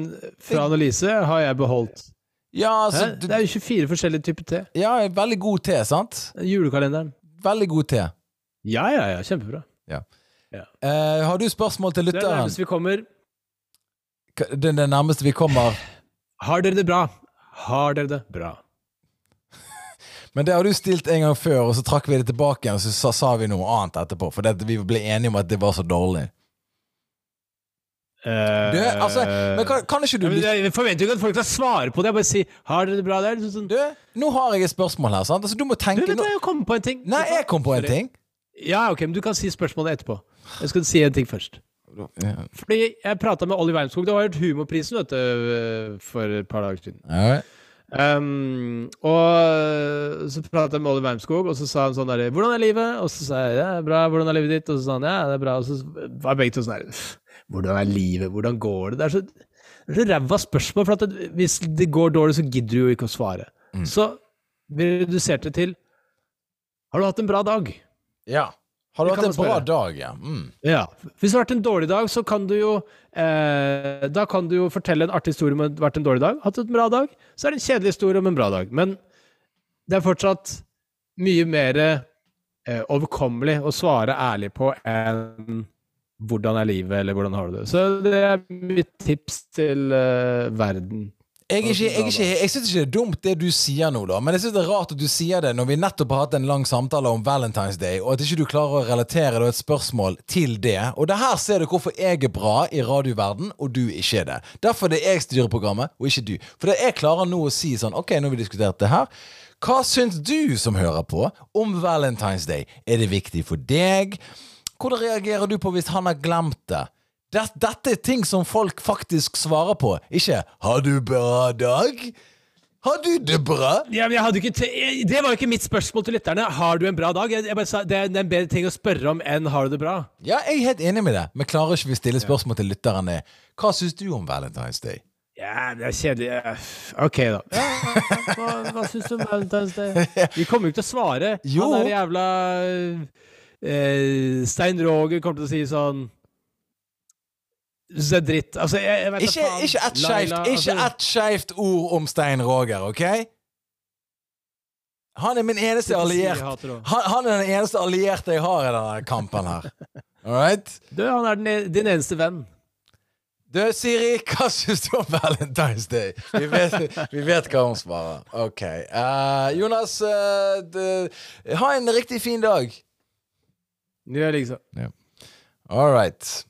fra Annelise har jeg beholdt. Ja, altså, du, Det er jo 24 forskjellige typer te. ja, veldig god te, sant? Julekalenderen. Veldig god te. Ja, ja, ja. Kjempebra. Eh, har du spørsmål til lytteren? Det er det nærmeste vi kommer. Det er det nærmeste vi kommer. Har dere det bra? Har dere det bra? Men det har du stilt en gang før, og så trakk vi det tilbake igjen, og så sa, sa vi noe annet etterpå. For det, vi ble enige om at det var så dårlig. Du, altså, men kan, kan ikke du Ja, men Jeg forventer jo ikke at folk skal svare på det. Jeg bare si 'Har dere det bra der?' Sånn, Du, nå har jeg et spørsmål her, sant? Altså, du må du vet nå jeg kom på en ting. Nei, jeg kom på en ting. Ja, ok, men du kan si spørsmålet etterpå. Jeg skal si en ting først. Fordi jeg prata med Olli Wermskog. Det var jo Humorprisen vet du, for et par dager siden. Ja. Um, og så pratet jeg med Olli Wermskog, og så sa han sånn der 'Hvordan er livet?' Og så sa jeg 'Ja, bra. Hvordan er livet ditt?' Og så sa han 'Ja, det er bra'. Og så var begge to sånn «Pff, 'Hvordan er livet? Hvordan går det?' Det er så, det er så ræva spørsmål, for det, hvis det går dårlig, så gidder du jo ikke å svare. Så vi reduserte det til 'Har du hatt en bra dag?' ja. Har du hatt en bra dag, ja? Mm. Ja. Hvis det har vært en dårlig dag, så kan du jo eh, Da kan du jo fortelle en artig historie om det har vært en dårlig dag. Hatt en bra dag. Så er det en kjedelig historie om en bra dag. Men det er fortsatt mye mer eh, overkommelig å svare ærlig på enn hvordan er livet, eller hvordan har du det. Så det er mitt tips til uh, verden. Jeg, ikke, jeg, ikke, jeg syns ikke det er dumt det du sier nå, da. Men jeg syns det er rart at du sier det når vi nettopp har hatt en lang samtale om Valentine's Day, og at ikke du klarer å relatere da, et spørsmål til det. Og det her ser du hvorfor jeg er bra i radioverden, og du ikke er det. Derfor er det jeg styrer programmet, og ikke du. For det jeg klarer nå å si sånn Ok, nå har vi diskutert det her. Hva syns du som hører på om Valentine's Day? Er det viktig for deg? Hvordan reagerer du på hvis han har glemt det? Det- Dette er ting som folk faktisk svarer på. Ikke 'Har du bra dag?' Har du det bra? Ja, men det var jo ikke mitt spørsmål til lytterne. Har du en bra dag? Jeg, jeg sa, det er en bedre ting å spørre om enn har du det bra. Ja, jeg er helt enig med det. Men klarer ikke vi stille spørsmål til lytterne? Hva syns du om Valentine's Day? Ja, det er kjedelig. Ok, da. Ja, hva hva syns du om Valentine's Day? Vi kommer jo ikke til å svare. Jo. Han er jævla eh, Stein Roger kommer til å si sånn Du syns det er dritt. Altså, jeg, jeg vet Ikke, faen. ikke ett skeivt altså- et ord om Stein Roger, OK? Han er min eneste alliert. Han, han er den eneste allierte jeg har i denne kampen her. All right? Du, han er den, e- din eneste venn. Du, Siri, hva syns du om Valentine's Day? Vi vet, vi vet hva hun svarer. OK. Uh, Jonas, uh, det- ha en riktig fin dag. Du er liksom All right.